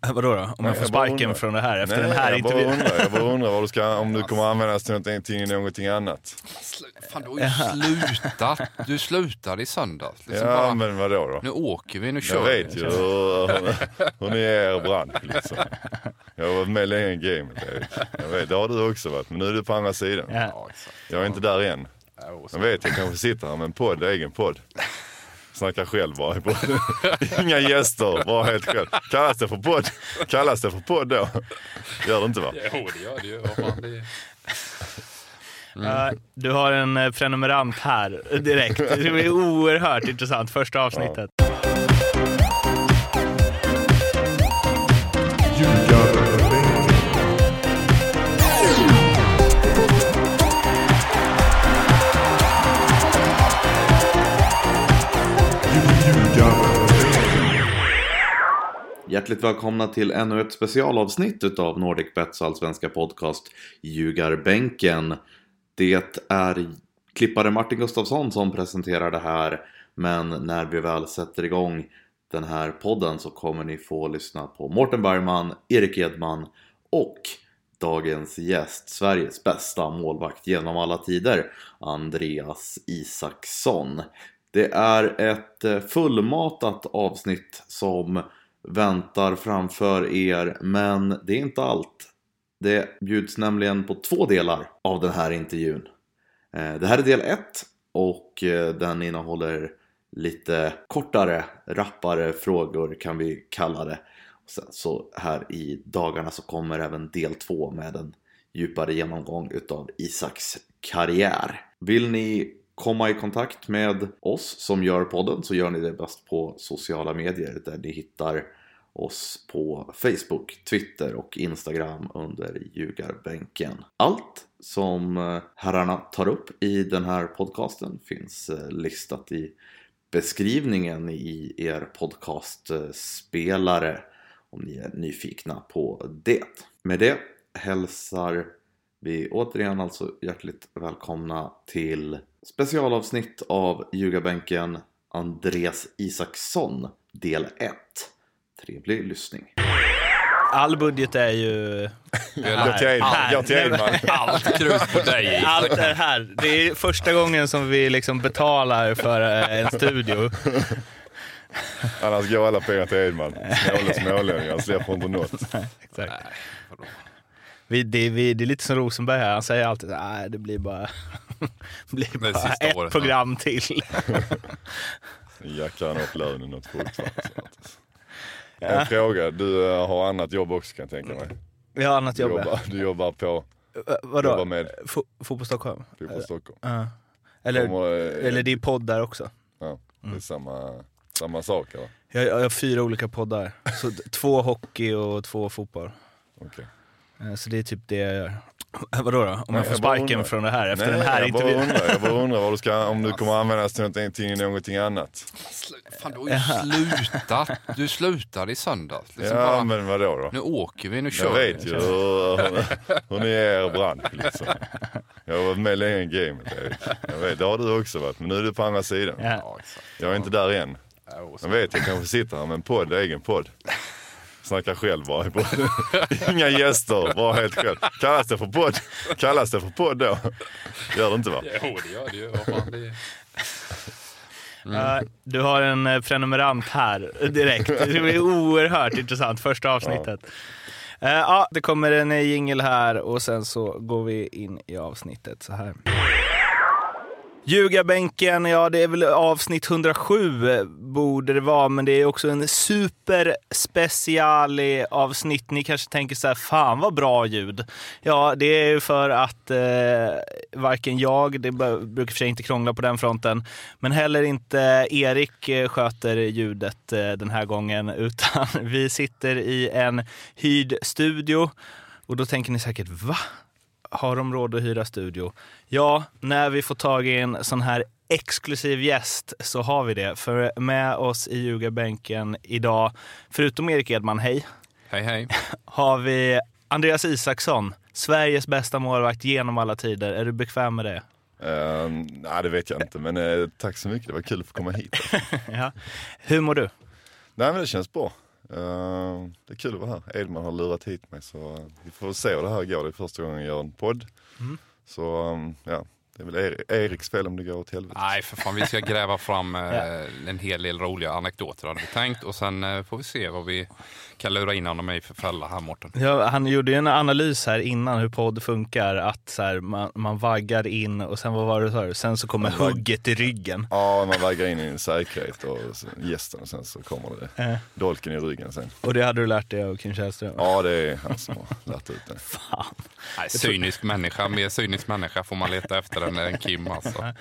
Vadå då? Om jag får sparken från det här efter Nej, den här jag bara intervjun? undrar, jag bara undrar vad du ska, om du kommer användas till någonting, någonting annat. Fan, du har ju slutat. Du slutade i söndags. Liksom Ja, bara, men vadå då? Nu åker vi, nu kör Jag vi. vet ju hur, hur ni är i er bransch liksom. Jag har varit med länge i gamet Erik. Jag vet, det har du också varit, men nu är du på andra sidan. Ja. Jag är inte där än. Jag vet, jag kanske sitter här med en podd, egen podd. Snackar själv bara. Inga gäster, bara helt själv. Kallas det för podd? Kallas det för podd då? Gör det inte va? Jo, det gör det ju. Ja, Du har en eh, prenumerant här direkt. Det blir oerhört intressant. Första avsnittet. Hjärtligt välkomna till ännu ett specialavsnitt utav Nordic Bets allsvenska podcast Ljugarbänken. Det är klippare Martin Gustafsson som presenterar det här men när vi väl sätter igång den här podden så kommer ni få lyssna på Mårten Bergman, Erik Edman och dagens gäst, Sveriges bästa målvakt genom alla tider, Andreas Isaksson. Det är ett eh, fullmatat avsnitt som väntar framför er, men det är inte allt. Det bjuds nämligen på två delar av den här intervjun. Eh, det här är del 1 och eh, den innehåller lite kortare, rappare frågor kan vi kalla det. Och sen så här i dagarna så kommer även del 2 med en djupare genomgång utav Isaks karriär. Vill ni komma i kontakt med oss som gör podden så gör ni det bäst på sociala medier där ni hittar oss på Facebook, Twitter och Instagram under ljugarbänken. Allt som eh, herrarna tar upp i den här podcasten finns eh, listat i beskrivningen i er podcastspelare om ni är nyfikna på det. Med det hälsar vi återigen alltså hjärtligt välkomna till specialavsnitt av Ljugarbänken Andreas Isaksson del 1. Trevlig lyssning. All budget är ju... Här. Allt krut på dig. Allt är här. Det är första gången som vi liksom betalar för eh, en studio. Annars går alla pengar till Edman. Snåle smålänningar, släpper inte något. Exakt. Nej? Vi, det, vi, det är lite som Rosenberg här. Han säger alltid att det blir bara, blir bara sista ett året, program till. Jackar han upp lönen något fruktansvärt. En fråga, du eh, har annat jobb också kan jag tänka mig. Vi har annat Du jobb. jobbar, du jobbar på Eh, Vadå? jobbar med Fo- Fotboll Stockholm? Fotboll Stockholm. Ja. Eller, Kommer, eh, eller det är podd där också. Ja, det är samma, samma sak eller? Jag, jag har fyra olika poddar. Så två hockey och två fotboll. Okej. Eh, Så det är typ det jag gör. Vadå då? Om jag får jag bara sparken från det här efter Nej, den här jag bara intervjun? undrar, jag bara undrar vad du ska, om du kommer användas till någonting, någonting annat. Fan, du har ju slutat. Du slutade i söndags. Liksom Ja, bara, men vadå då? Nu åker vi, nu Jag kör vet vi. ju hur, hur ni är i er bransch liksom. Jag har varit med länge i gamet Erik. Jag vet, det har du också varit, men nu är du på andra sidan. Ja. Jag är inte där än. Jag vet, jag kanske sitter här med en podd, egen podd. Snackar själv bara. Inga gäster, bara helt själv. Kallas det för podd? Kallas det för podd då? Gör det inte va? Jo, det gör det ju. Det... Ja, Du har en eh, prenumerant här direkt. Det blir oerhört intressant. Första avsnittet. Ja. ja, det kommer en eh, jingel här och sen så går vi in i avsnittet så här. Ljugarbänken, ja det är väl avsnitt 107 eh, borde det vara, men det är också en superspeciali eh, avsnitt. Ni kanske tänker så här, fan vad bra ljud. Ja, det är ju för att eh, varken jag, det brukar för sig inte krångla på den fronten, men heller inte Erik eh, sköter ljudet eh, den här gången, utan vi sitter i en hyrd studio. Och då tänker ni säkert, va? Har de råd att hyra studio? Ja, när vi får tag i en sån här exklusiv gäst så har vi det. För med oss i ljugarbänken idag, förutom Erik Edman, hej, Hej, hej. har vi Andreas Isaksson, Sveriges bästa målvakt genom alla tider. Är du bekväm med det? Uh, nej det vet jag inte men eh, tack så mycket, det var kul att få komma hit. ja. Hur mår du? nej men det känns bra. Eh, det är kul att vara här. Edman har lurat hit mig så eh, vi får se hur det här går. Det är första gången jag gör en podd. Mm. Så um, ja, det är väl Er- Eriks fel om det går åt helvete. Nej, för fan, vi ska gräva fram eh, en hel del roliga anekdoter hade vi tänkt. Och sen eh, får vi se vad vi kan lura in honom i för fälla här, Mårten. Ja, han gjorde ju en analys här innan hur podd funkar. Att så här, man, man vaggar in och sen vad var det du? Sen så kommer hugget i ryggen. Ja, man väger in i en säkerhet och så- gästen och sen så kommer det Eh, dolken i ryggen sen. och det hade du lärt dig av Kim Källström? Ja, det är han som har lärt ut det. Fan. Nej, cynisk människa, mer cynisk människa får man leta efter än en Kim alltså.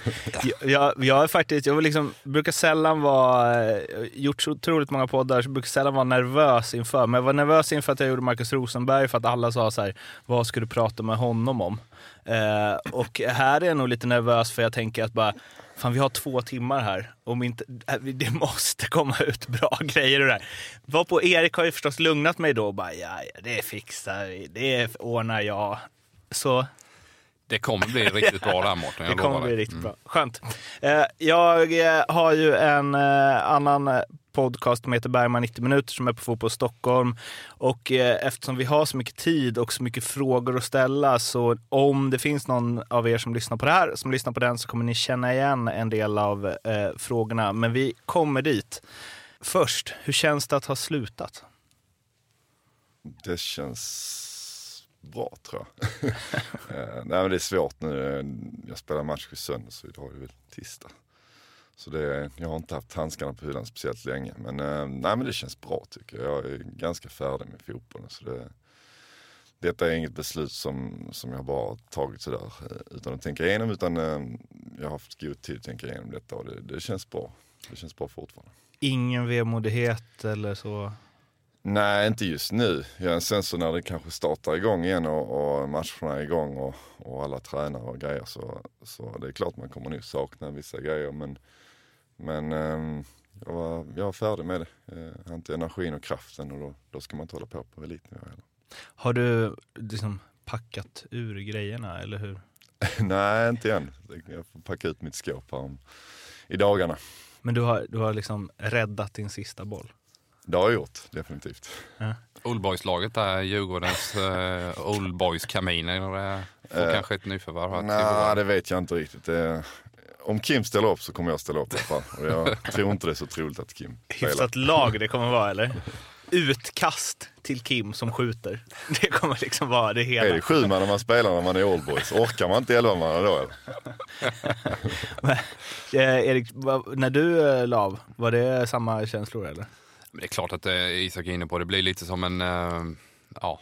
Jag, jag, jag är faktiskt, jag liksom, brukar sällan vara, eh, gjort så otroligt många poddar, så brukar sällan vara nervös inför. Men jag var nervös inför att jag gjorde Markus Rosenberg för att alla sa så här, vad ska du prata med honom om? Eh, och här är jag nog lite nervös för jag tänker att bara, fan vi har två timmar här. Om inte, eh, det måste komma ut bra grejer ur det här. Varpå Erik har ju förstås lugnat mig då och bara, ja, ja det fixar vi, det ordnar jag. Så det kommer bli riktigt bra där Mårten, det kommer bli riktigt bra. Skönt. Eh, jag eh, har ju en eh, annan podcast som heter Bergman 90 minuter som är på Fotboll Stockholm. Och eh, eftersom vi har så mycket tid och så mycket frågor att ställa så om det finns någon av er som lyssnar på det här, som lyssnar på den så kommer ni känna igen en del av eh, frågorna. Men vi kommer dit. Först, hur känns det att ha slutat? Det känns bra tror jag. Eh, nej men det är svårt nu. Jag spelar match i söndag så idag är det väl tisdag. Så det, jag har inte haft handskarna på hyllan speciellt länge. Men, eh, nej, men det känns bra tycker jag. Jag är ganska färdig med fotbollen. Så det, detta är inget beslut som, som jag bara tagit sådär eh, utan att tänka igenom. Utan eh, jag har haft god tid att tänka igenom detta och det, det känns bra. Det känns bra fortfarande. Ingen vemodighet eller så? Nej, inte just nu. Ja, sen så när det kanske startar igång igen och, och matcherna är igång och, och alla tränar och grejer så, så det är klart man kommer nog sakna vissa grejer. Men, men ehm, jag, var, jag var färdig med det. Jag har inte energin och kraften och då, då ska man inte hålla på på elitnivå heller. Har du liksom packat ur grejerna eller hur? Nej, inte än. Jag får packa ut mitt skåp här om, i dagarna. Men du har, du har liksom räddat din sista boll? Det har jag gjort, definitivt. Oldboys-laget där, Djurgårdens uh, Oldboys-kaminer, eh, får Eh, kanske ett nyförvärv här Nej, det vet jag inte riktigt. Det, om Kim ställer upp så kommer jag ställa upp i alla fall. Och jag tror inte det är så troligt att Kim spelar. Hyfsat lag det kommer vara eller? Utkast till Kim som skjuter. Det kommer liksom vara det Är hela. det sju man när man spelar när man är oldboys? Orkar man inte elva man då eller? Eh, Erik, när du eh, la av, var det samma känslor eller? Men det är klart att eh, Isak är inne på det. blir lite som en, eh, ja,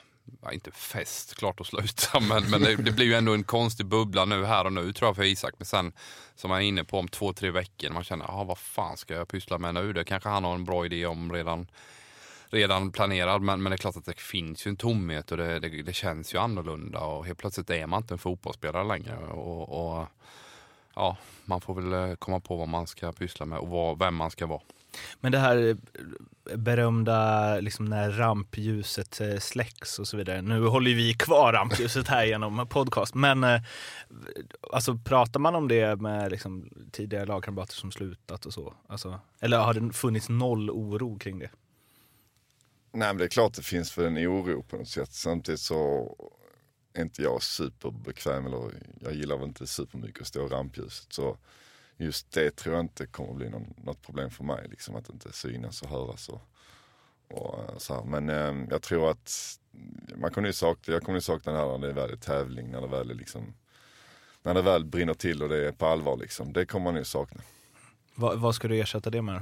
inte fest, klart att sluta, men, men det, det blir ju ändå en konstig bubbla nu här och nu tror jag för Isak. Men sen, som han är inne på, om två, tre veckor, man känner, ah, vad fan ska jag pyssla med nu? Det kanske han har en bra idé om redan, redan planerad, men, men det är klart att det finns ju en tomhet och det, det, det känns ju annorlunda och helt plötsligt är man inte en fotbollsspelare längre. Och, och ja, man får väl eh, komma på vad man ska pyssla med och vad, vem man ska vara. Men det här eh, berömda, liksom när rampljuset eh, släcks och så vidare. Nu håller ju vi kvar rampljuset här genom podcast. Men eh, alltså, pratar man om det med liksom, tidigare lagkamrater som slutat och så? Alltså, eller har det funnits noll oro kring det? Nej men det är klart det finns för en oro på något sätt. Samtidigt så är inte jag superbekväm eller jag gillar väl inte supermycket att stå i rampljuset. Så just det tror jag inte kommer bli någon, något problem för mig. Liksom att inte synas och höras och, och eh, så här. Men eh, jag tror att man kommer ju sakna, jag kommer ju sakna det här när det väl är tävling, när det väl är liksom när det väl brinner till och det är på allvar liksom. Det kommer man ju sakna. Vad, vad ska du ersätta det med?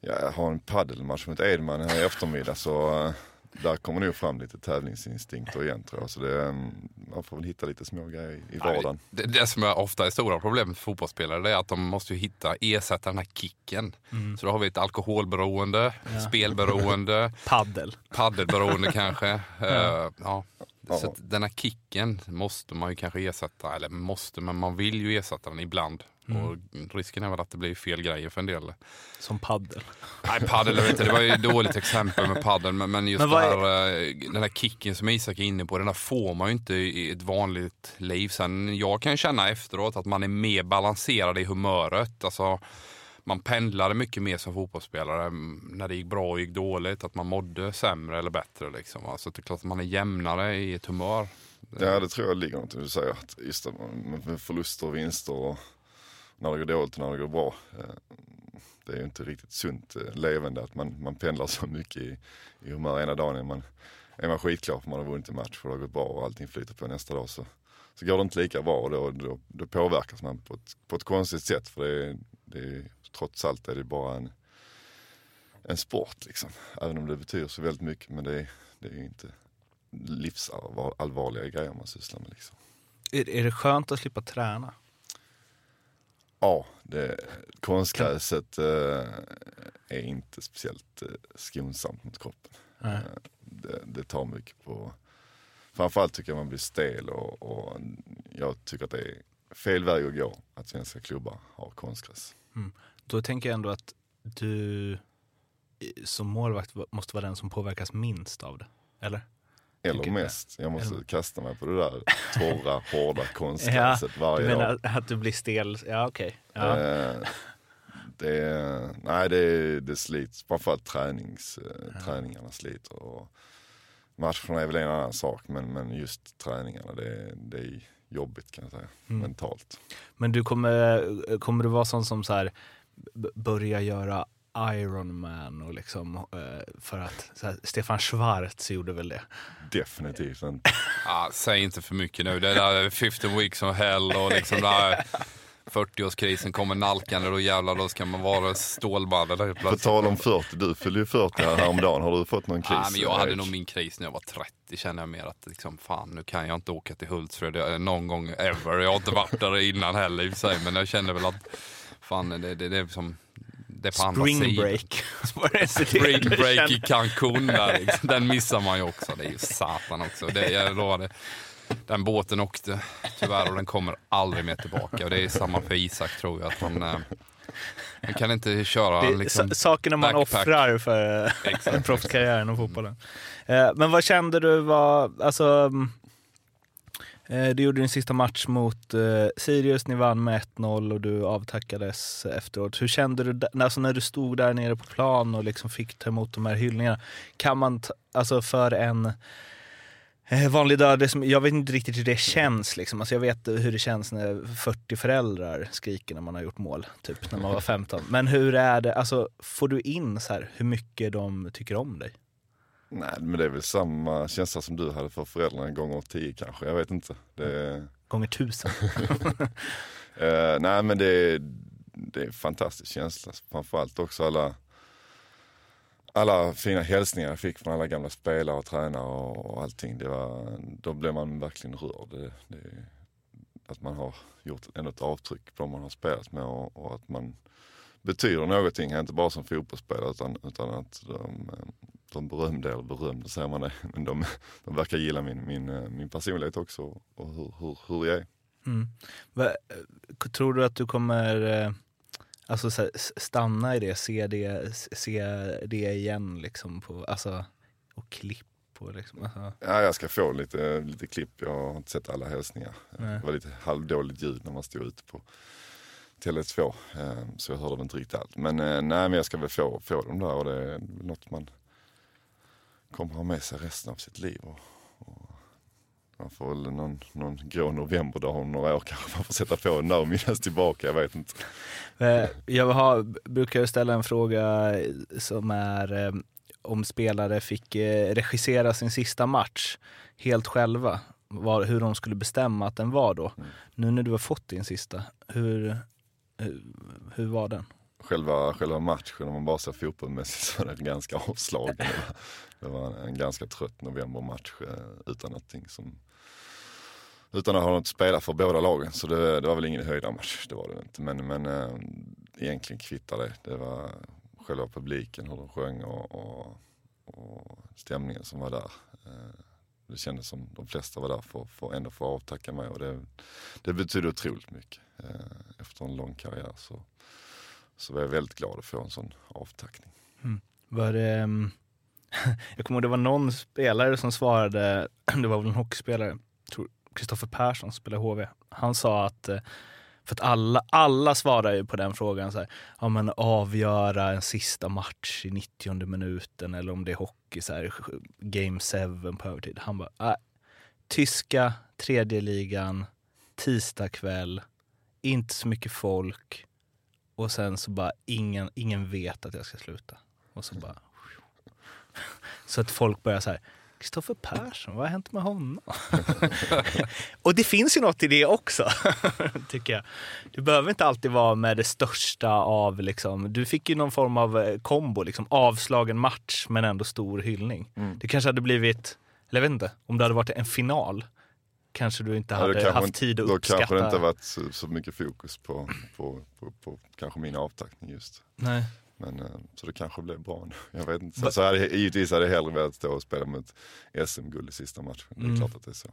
Jag har en paddelmatch mot Edman här i eftermiddag så eh, där kommer nog fram lite tävlingsinstinkter igen tror jag. Så det, mm, man får väl hitta lite små grejer i vardagen. Det, det som är ofta är stora problemet för fotbollsspelare det är att de måste ju hitta, ersätta den här kicken. Mm. Så då har vi ett alkoholberoende, spelberoende, Paddel. paddelberoende kanske. Eh, ja. Ja. Så att den här kicken måste man ju kanske ersätta, eller måste, men man vill ju ersätta den ibland. Mm. Och risken är väl att det blir fel grejer för en del. Som paddel. Nej, paddel, vet inte, det var ju ett dåligt exempel med paddel men, men just Men här, eh, den här kicken som Isak är inne på, den här får man ju inte i ett vanligt liv. Sen jag kan känna efteråt att man är mer balanserad i humöret. Alltså, man pendlade mycket mer som fotbollsspelare mm, när det gick bra och gick dåligt. Att man mådde sämre eller bättre. Liksom. Alltså, det är klart att man är jämnare i ett humör. Ja det tror jag ligger något i det du säger. Att just det, med förluster och vinster och när det går dåligt och när det går bra. Eh, det är ju inte riktigt sunt eh, levande att man, man pendlar så mycket i, i humör. Ena dagen är man, är man skitklar för man har vunnit en match och det har gått bra och allting flyter på nästa dag. Så, så går det inte lika bra och då, då, då påverkas man på ett, på ett konstigt sätt. För det är, det är, trots allt är det bara en, en sport liksom. Även om det betyder så väldigt mycket men det är, det är inte livsallvarliga grejer man sysslar med. Liksom. Är, är det skönt att slippa träna? Ja, det, konstgräset eh, är inte speciellt eh, skonsamt mot kroppen. Eh, det, det, tar mycket på, framförallt tycker jag man blir stel och, och, jag tycker att det är fel väg att gå att svenska klubbar har konstgräs. Mm. Då tänker jag ändå att du som målvakt måste vara den som påverkas minst av det, eller? Eller mest. Jag måste Eller... kasta mig på det där torra, hårda konstgräset ja, varje dag. Du menar att du blir stel? Ja, okej. Okay. Ja. Eh, det, nej, det, det slits. Framförallt tränings, eh, ja. träningarna sliter. Och matcherna är väl en annan sak, men, men just träningarna, det, det är jobbigt kan jag säga. Mm. Mentalt. Men du kommer, kommer du vara sån som så här, börja göra Iron Man och liksom eh, för att här, Stefan Schwarz gjorde väl det? Definitivt inte. ah, säg inte för mycket nu. Det där 15 weeks of hell och liksom där 40-årskrisen kommer nalkande, då jävlar då ska man vara stålband. På tal om 40, du fyllde ju 40 här häromdagen. Har du fått någon kris? Ah, men jag hade nog min kris när jag var 30 känner jag mer att liksom, fan nu kan jag inte åka till Hultsfred någon gång ever. Jag har inte varit där innan heller i och för sig men jag känner väl att fan det, det, det är som det på Spring andra break. Spring break i Cancun där, liksom. Den missar man ju också. Det är ju satan också. Det, jag lovade. Den båten åkte tyvärr och den kommer aldrig mer tillbaka. Och det är samma för Isak tror jag. Att man, man eh, kan inte köra det, liksom, Sakerna man backpack. offrar för proffskarriären och fotbollen. Eh, men vad kände du var, alltså Eh, Eh, du gjorde din sista match mot eh, Sirius, ni vann med 1-0 och du avtackades efteråt. Hur kände du alltså när du stod där nere på plan och liksom fick ta emot de här hyllningarna? Kan man, alltså för en eh, vanlig dödlig, jag vet inte riktigt hur det känns. Liksom. Alltså jag vet hur det känns när 40 föräldrar skriker när man har gjort mål, typ när man var 15. Men hur är det, alltså, får du in så här, hur mycket de tycker om dig? Nej, men det är väl samma känsla som du hade för föräldrarna gånger tio kanske. Jag vet inte. Det... Gånger tusen? uh, nej, men det är, det är en fantastisk känsla. Framförallt också alla, alla fina hälsningar jag fick från alla gamla spelare och tränare och, och allting. Det var, då blev man verkligen rörd. Det, det, att man har gjort ändå ett avtryck på dem man har spelat med och, och att man betyder någonting, inte bara som fotbollsspelare utan, utan att de, de berömde, eller berömde säger man det, men de, de verkar gilla min, min, min personlighet också och hur, hur, hur jag är. Mm. Tror du att du kommer eh, alltså, stanna i det, se det, se det igen liksom på, alltså, och klipp? Och liksom, alltså. Ja, jag ska få lite, lite klipp. Jag har inte sett alla hälsningar. Nej. Det var lite halvdåligt ljud när man stod ute på Tele2. Eh, så jag hörde väl inte riktigt allt. Men eh, nej, men jag ska väl få, få dem där och det är något man kommer ha med sig resten av sitt liv. Och, och man får väl någon, någon grå novemberdag om några år kanske man får sätta på den där och minnas tillbaka, jag vet inte. Eh, jag har, brukar ställa en fråga som är om spelare fick regissera sin sista match helt själva, var, hur de skulle bestämma att den var då. Mm. Nu när du har fått din sista, hur, hur, hur var den? Själva, själva matchen, om man bara ser fotbollsmässigt så är den ganska avslagen. Det var en ganska trött novembermatch eh, utan någonting som utan att ha något att spela för båda lagen. Så det, det var väl ingen höjdarmatch, det var det inte. Men, men äh, egentligen kvittar det. Det var själva publiken, hur de sjöng och, och, och stämningen som var där. Äh, det kändes som de flesta var där för, för ändå få avtacka mig och det, det betyder otroligt mycket. Efter en lång karriär så, så var jag väldigt glad att få en sån avtackning. Mm. Var det, mm, jag kommer ihåg det var någon spelare som svarade, det var väl en hockeyspelare, Kristoffer Persson som spelar HV. Han sa att eh, För att alla, alla svarar ju på den frågan så här, ja men avgöra en sista match i 90 minuten eller om det är hockey så här, game 7 på övertid. Han bara, äh, tyska tredje ligan, tisdag kväll, inte så mycket folk och sen så bara ingen, ingen vet att jag ska sluta. Och så bara... Så att folk börjar så här, Kristoffer Persson, vad har hänt med honom? och det finns ju något i det också, tycker jag. Du behöver inte alltid vara med det största av, liksom, du fick ju någon form av eh, kombo, liksom, avslagen match men ändå stor hyllning. Mm. Det kanske hade blivit, eller jag vet inte, om det hade varit en final, kanske du inte Ja, hade kanske haft tid att Då uppskatta. kanske det inte varit så, så mycket fokus på, på, på, på kanske min avtackning just. Nej. Men, eh, så det kanske blev bra nu. Jag vet inte. Så, så hade, givetvis hade jag hellre velat stå och spela mot SM-guld i sista matchen. Det är Mm. klart att det är så.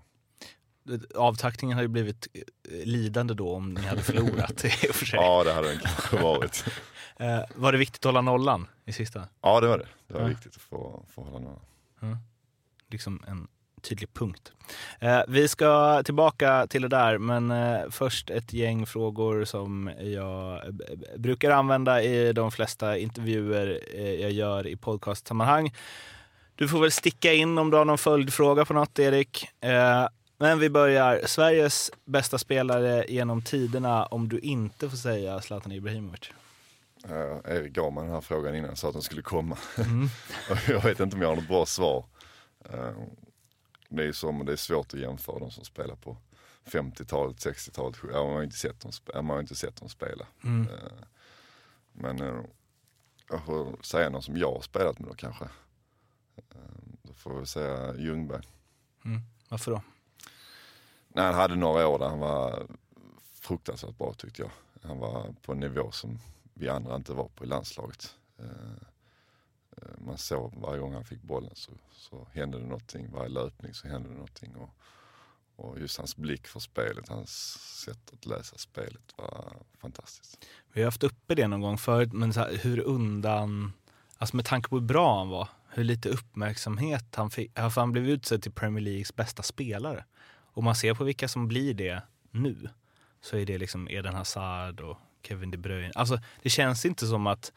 Avtackningen hade ju blivit eh, lidande då om ni hade förlorat i och för sig. Ja, det hade den kanske varit. Eh, var det viktigt att hålla nollan i sista? Ja, det var det. Det var Ja. viktigt att få, få hålla några. Liksom en tydlig punkt. Eh, vi ska tillbaka till det där, men eh, först ett gäng frågor som jag eh, brukar använda i de flesta intervjuer jag gör i podcastsammanhang. Du får väl sticka in om du har någon följdfråga på något, Erik. Men vi börjar. Sveriges bästa spelare genom tiderna, om du inte får säga Zlatan Ibrahimovic. Eh, Erik gav mig den här frågan innan sa att den skulle komma. Mm. Jag vet inte om jag har något bra svar. Eh, det är som, det är svårt att jämföra de som spelar på 50-talet, 60-talet. Ja, man har inte sett dem, man har inte sett dem spela. Mm. Eh, Men eh, jag får säga någon som jag har spelat med då kanske. Eh, Då får vi säga Ljungberg. Mm. Varför då? Nej, han hade några år där han var fruktansvärt bra tyckte jag. Han var på en nivå som vi andra inte var på i landslaget. Eh, Eh, man såg varje gång han fick bollen så, så hände det någonting. Varje löpning så hände det någonting. Och, och just hans blick för spelet, hans sätt att läsa spelet var fantastiskt. Vi har haft uppe det någon gång förut, men så här, hur undan, alltså med tanke på hur bra han var, hur lite uppmärksamhet han fick. För han blev utsedd till Premier Leagues bästa spelare. Och man ser på vilka som blir det nu, så är det liksom Eden Hazard och Kevin De Bruyne. Alltså det känns inte som att,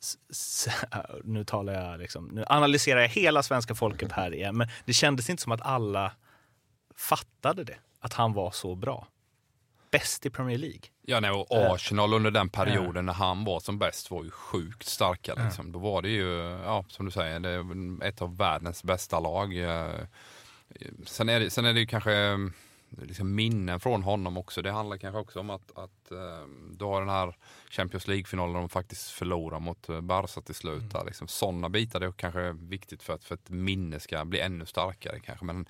nu talar jag liksom, nu analyserar jag hela svenska folket här igen, men det kändes inte som att alla fattade det, att han var så bra. Bäst i Premier League. Ja, nej, och Arsenal under den perioden när han var som bäst var ju sjukt starka. Liksom. Då var det ju, ja, som du säger, det ett av världens bästa lag. Eh, Sen är det, sen är det ju kanske eh, liksom minnen från honom också. Det handlar kanske också om att, att eh, du har den här Champions League-finalen de faktiskt förlorar mot eh, Barca till slut. där, Liksom. Sådana bitar det är kanske viktigt för att, för att minne ska bli ännu starkare kanske. Men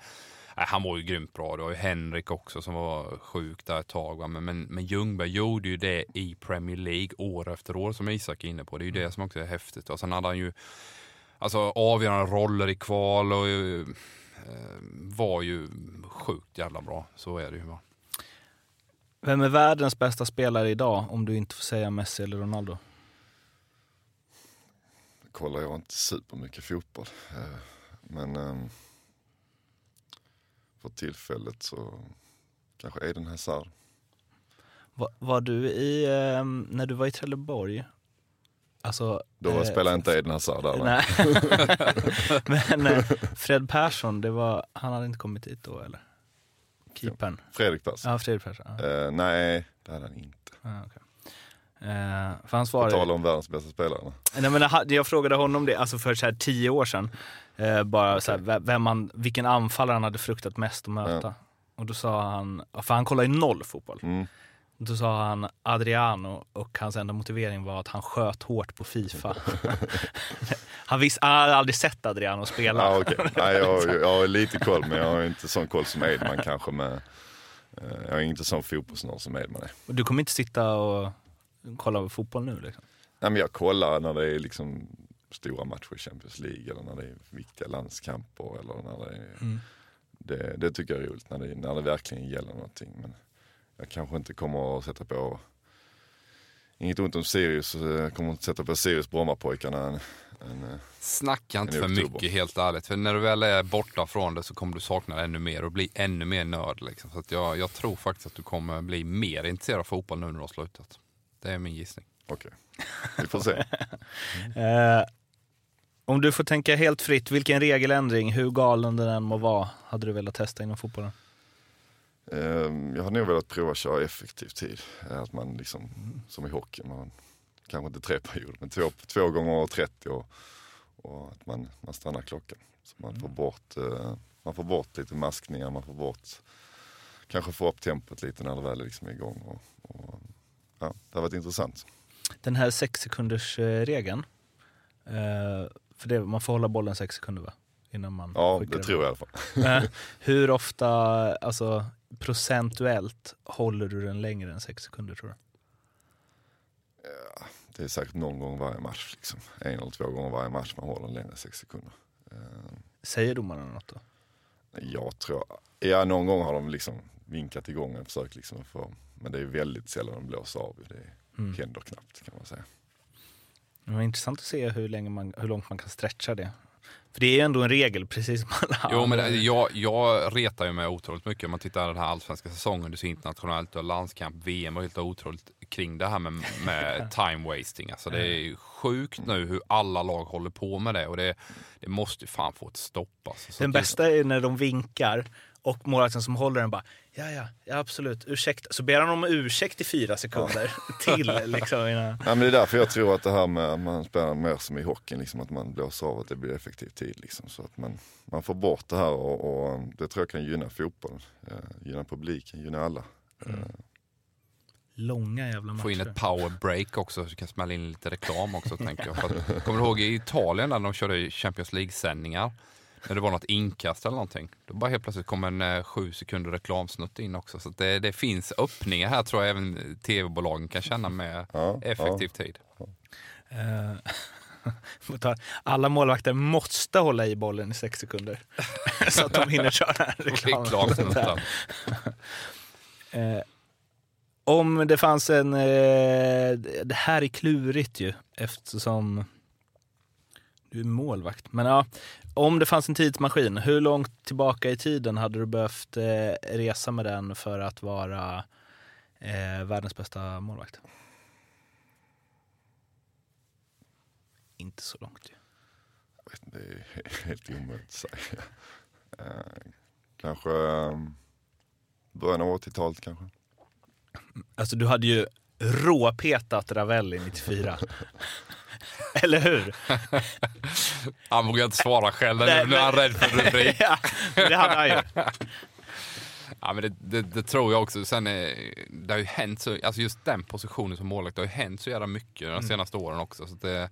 Nej, han var ju grymt bra. Det var ju Henrik också som var sjuk där ett tag. Va? Men, men, men Ljungberg gjorde ju det i Premier League år efter år som Isak är inne på. Det är ju det som också är häftigt. Och sen hade han ju alltså, avgörande roller i kval och eh, var ju sjukt jävla bra. Så är det ju. Va? Vem är världens bästa spelare idag om du inte får säga Messi eller Ronaldo? kollar jag inte supermycket fotboll. Eh, Men ehm, för tillfället så kanske Eden Hazard. Var, var du i, ehm, när du var i Trelleborg, alltså... Då eh, spelar inte Eden Hazard där. Nej. Men eh, Fred Persson, det var, han hade inte kommit dit då eller? Keepern? Fredrik Persson. Ja, Fredrik Persson. Ja. Eh, nej, det hade han inte. Ja, okej. Eh, för han På svarade... tal om världens bästa spelare. Nej, men jag frågade honom det alltså för så här tio år sedan. Eh, bara så här, ve- vem han, vilken anfallare han hade fruktat mest att möta. Och då sa han, för han kollar ju noll fotboll. Mm. Då sa han Adriano och hans enda motivering var att han sköt hårt på Fifa. han, visste, han hade aldrig sett Adriano spela. Ja, okej. Nej, jag, jag har lite koll men jag har inte sån koll som Edman kanske med. eh, Jag är inte sån fotbollsnörd som Edman är. Du kommer inte sitta och kolla på fotboll nu liksom? Nej, men jag kollar när det är liksom stora matcher i Champions League eller när det är viktiga landskamper eller när det är, Mm. det, det tycker jag är roligt när det, när det verkligen gäller någonting. Men jag kanske inte kommer att sätta på inget ont om Sirius, jag kommer inte sätta på Sirius Brommapojkarna en, en, eh, Snacka inte i för oktober. mycket helt ärligt. För när du väl är borta från det så kommer du sakna det ännu mer och bli ännu mer nörd. Liksom. Så att jag, jag tror faktiskt att du kommer bli mer intresserad av fotboll nu när du har slutat. Det är min gissning. okej. Vi får se. Eh, om du får tänka helt fritt, vilken regeländring, hur galen den än må vara, hade du velat testa inom fotbollen? Ehm, Jag har nog velat prova att köra effektiv tid. Eh, Att man liksom, som i hockey, man, kanske inte tre perioder, men två, två gånger 30 och, och att man, man stannar klockan. Så man får, bort, eh, man får bort lite maskningar, man får bort, kanske få upp tempot lite när det väl är liksom igång. Och, och, ja, det har varit intressant. Den här sex sekunders eh, regeln för det, man får hålla bollen sex sekunder va? Innan man Ja, det tror jag i alla fall. jag. hur ofta, alltså procentuellt, håller du den längre än sex sekunder tror du? Det är säkert någon gång varje match. Liksom. En eller två gånger varje match man håller längre än sex sekunder. Eh, Säger domarna något då? Jag tror, ja någon gång har de liksom vinkat igång och försökt liksom få, men det är väldigt sällan de blåser av. Det Mm. händer knappt kan man säga. Det var intressant att se hur, länge man, hur långt man kan stretcha det. För det är ju ändå en regel, precis som alla Jo, men det, jag, jag retar ju mig otroligt mycket. Om man tittar på den här allsvenska säsongen, är så internationellt, och landskamp, VM och helt otroligt kring det här med, med time wasting. Alltså det är ju sjukt nu hur alla lag håller på med det och det, det måste ju fan få ett stopp. Alltså. Så Den bästa är när de vinkar och målvakten som håller den bara ja, ja, ja absolut, ursäkta. Så ber han om ursäkt i fyra sekunder till. Liksom, innan. Ja, men det är därför jag tror att det här med att man spelar mer som i hockeyn, liksom, att man blåser av att det blir effektiv tid. Liksom, så att man, man får bort det här och, och det tror jag kan gynna fotbollen, eh, gynna publiken, gynna alla. Långa jävla matcher. Få in ett power break också, så du kan smälla in lite reklam också tänker jag. För att, kommer du ihåg i Italien när de körde Champions League-sändningar? När det var något inkast eller någonting. Då bara helt plötsligt kom en eh, sju sekunder reklamsnutt in också. Så att det, det finns öppningar här tror jag även tv-bolagen kan känna med Ja, effektiv tid. Eh, får ta- Alla målvakter måste hålla i bollen i sex sekunder. så att de hinner köra en reklam. Eh, om det fanns en... Eh, det här är klurigt ju eftersom du är målvakt. Men ja, om det fanns en tidsmaskin, hur långt tillbaka i tiden hade du behövt eh, resa med den för att vara eh, världens bästa målvakt? Inte så långt ju. Det är helt omöjligt att säga. Eh, kanske eh, början av 80-talet kanske. Alltså du hade ju råpetat Ravelli 94. Eller hur? Han vågar inte svara själv, nu Nej, nu är han rädd för rubrik. ja, det hade han ju. Ja, men det, det, det tror jag också. Sen är, det har ju hänt så, alltså just den positionen som målvakt, det har ju hänt så jävla mycket Mm. de senaste åren också. Så att det,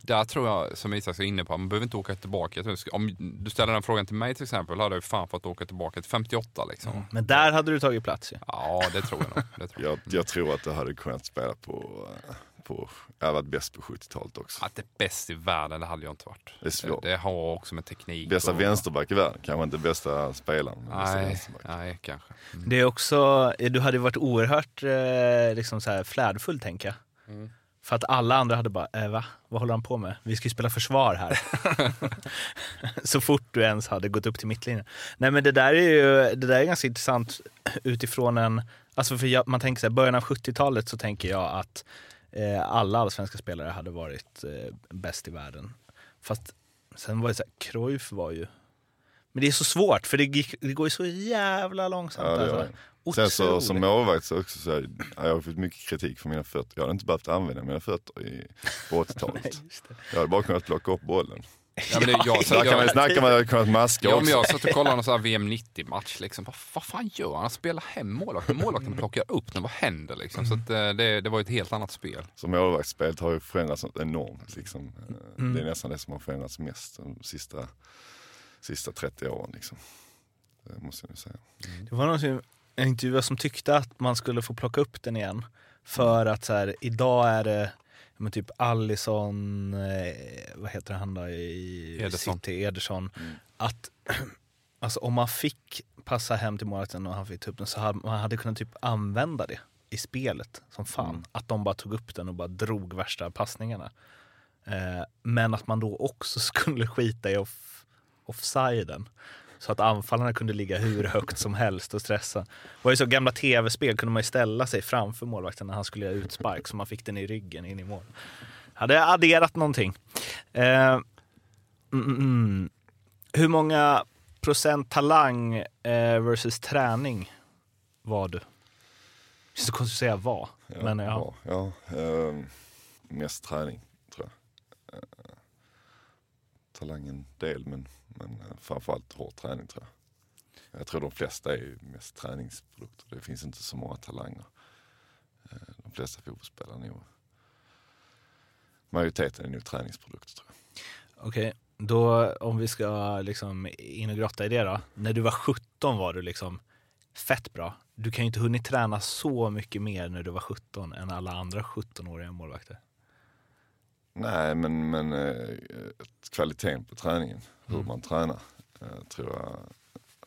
där tror jag, som Isak är inne på, man behöver inte åka tillbaka. Om du ställer den frågan till mig till exempel, hade jag ju fan fått åka tillbaka till 58 liksom. Men där hade du tagit plats ju. Ja, det tror jag nog. Det tror jag. Jag, jag tror att det hade kunnat spela på, eh, på jag hade varit bäst på 70-talet också. Att det är bäst i världen, det hade jag inte varit. Det är svårt. Det, det har också med teknik Bästa och- vänsterback i världen, kanske inte bästa spelaren. men bästa Nej, nej, kanske. Mm. Det är också, du hade varit oerhört eh, liksom så här flärdfull tänker jag. Mm. För att alla andra hade bara, eh, va? Vad håller han på med? Vi ska ju spela försvar här. så fort du ens hade gått upp till mittlinjen. Nej men det där är ju det där är ganska intressant utifrån en, alltså för jag, man tänker så här, början av 70-talet så tänker jag att eh, alla allsvenska spelare hade varit eh, bäst i världen. Fast sen var det så här, Cruyff var ju men det är så svårt för det, gick, det går ju så jävla långsamt. Ja, alltså. Sen så, som målvakt så också så här, jag har fått mycket kritik för mina fötter. Jag hade inte behövt använda mina fötter i, på 80-talet. Just det. Jag hade bara kunnat plocka upp bollen. Ja, men det, jag, Så där kan man snacka om att jag hade kunnat maska Ja, men också. jag satt och kollade någon VM 90-match. Liksom. Vad, vad fan gör han? Han spelar hem målvakten. Målvakten plockar upp den. Vad händer? Liksom? Så att, eh, det, det var ett helt annat spel. Så målvaktsspelet har ju förändrats något enormt. Liksom. Eh, Mm. Det är nästan det som har förändrats mest de sista, sista 30 åren. Liksom. Det måste jag säga. Det var någon som, en intervjuare som tyckte att man skulle få plocka upp den igen. För att så här, idag är det men typ Allison, eh, vad heter han då i Ederson. City, Ederson. Mm. Att alltså, om man fick passa hem till målvakten och han fick ta upp den så hade man hade kunnat typ använda det i spelet som fan. Mm. Att de bara tog upp den och bara drog värsta passningarna. Eh, men att man då också skulle skita i off, offsiden. Så att anfallarna kunde ligga hur högt som helst och stressa. Det var ju så gamla tv-spel kunde man ju ställa sig framför målvakten när han skulle göra utspark så man fick den i ryggen in i mål. Hade adderat någonting. Eh, mm, mm, mm. Hur många procent talang eh, versus träning var du? Det är så konstigt att säga var. Ja, men ja. ja, ja ehm, mest träning. Eh, talangen del men, men eh, framförallt hård träning tror jag. Jag tror de flesta är ju mest träningsprodukter. Det finns inte så många talanger. Eh, de flesta fotbollsspelare är nog Majoriteten är nog träningsprodukter tror jag. Okej, då om vi ska liksom in och grotta i det då. När du var 17 var du liksom fett bra. Du kan ju inte hunnit träna så mycket mer när du var 17 än alla andra 17-åriga målvakter. Nej, men, men eh, kvaliteten på träningen, hur Mm. man tränar, eh, tror jag,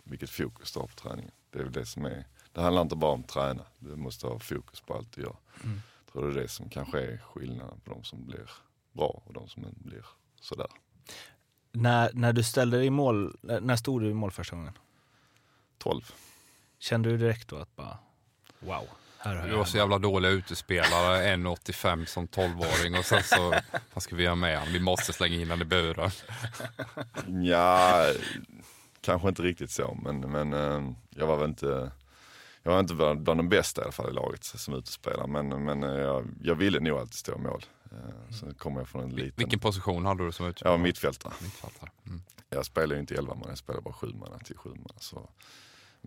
vilket fokus du har på träningen. Det är väl det som är, det handlar inte bara om att träna, du måste ha fokus på allt du gör. Mm. Tror det är det som kanske är skillnaden på de som blir bra och de som inte blir sådär. När, när du ställde dig i mål, när stod du i mål första gången? 12. Kände du direkt då att bara wow, Vi var så jävla dåliga utespelare, 1,85 som 12-åring och sen så, vad ska vi göra med honom? Vi måste slänga in honom i buren. Ja, kanske inte riktigt så, men, men eh, jag var väl inte jag var inte bland bland de bästa i alla fall i laget som utespelare, men, men eh, jag, jag ville nog alltid stå i mål. Eh, Sen kommer jag från en liten... Vilken position hade du som Jag var utespelare? mittfältare. Mittfältare. Mm. Jag spelar ju inte 11 man, jag spelar bara 7 man till 7 man. Så.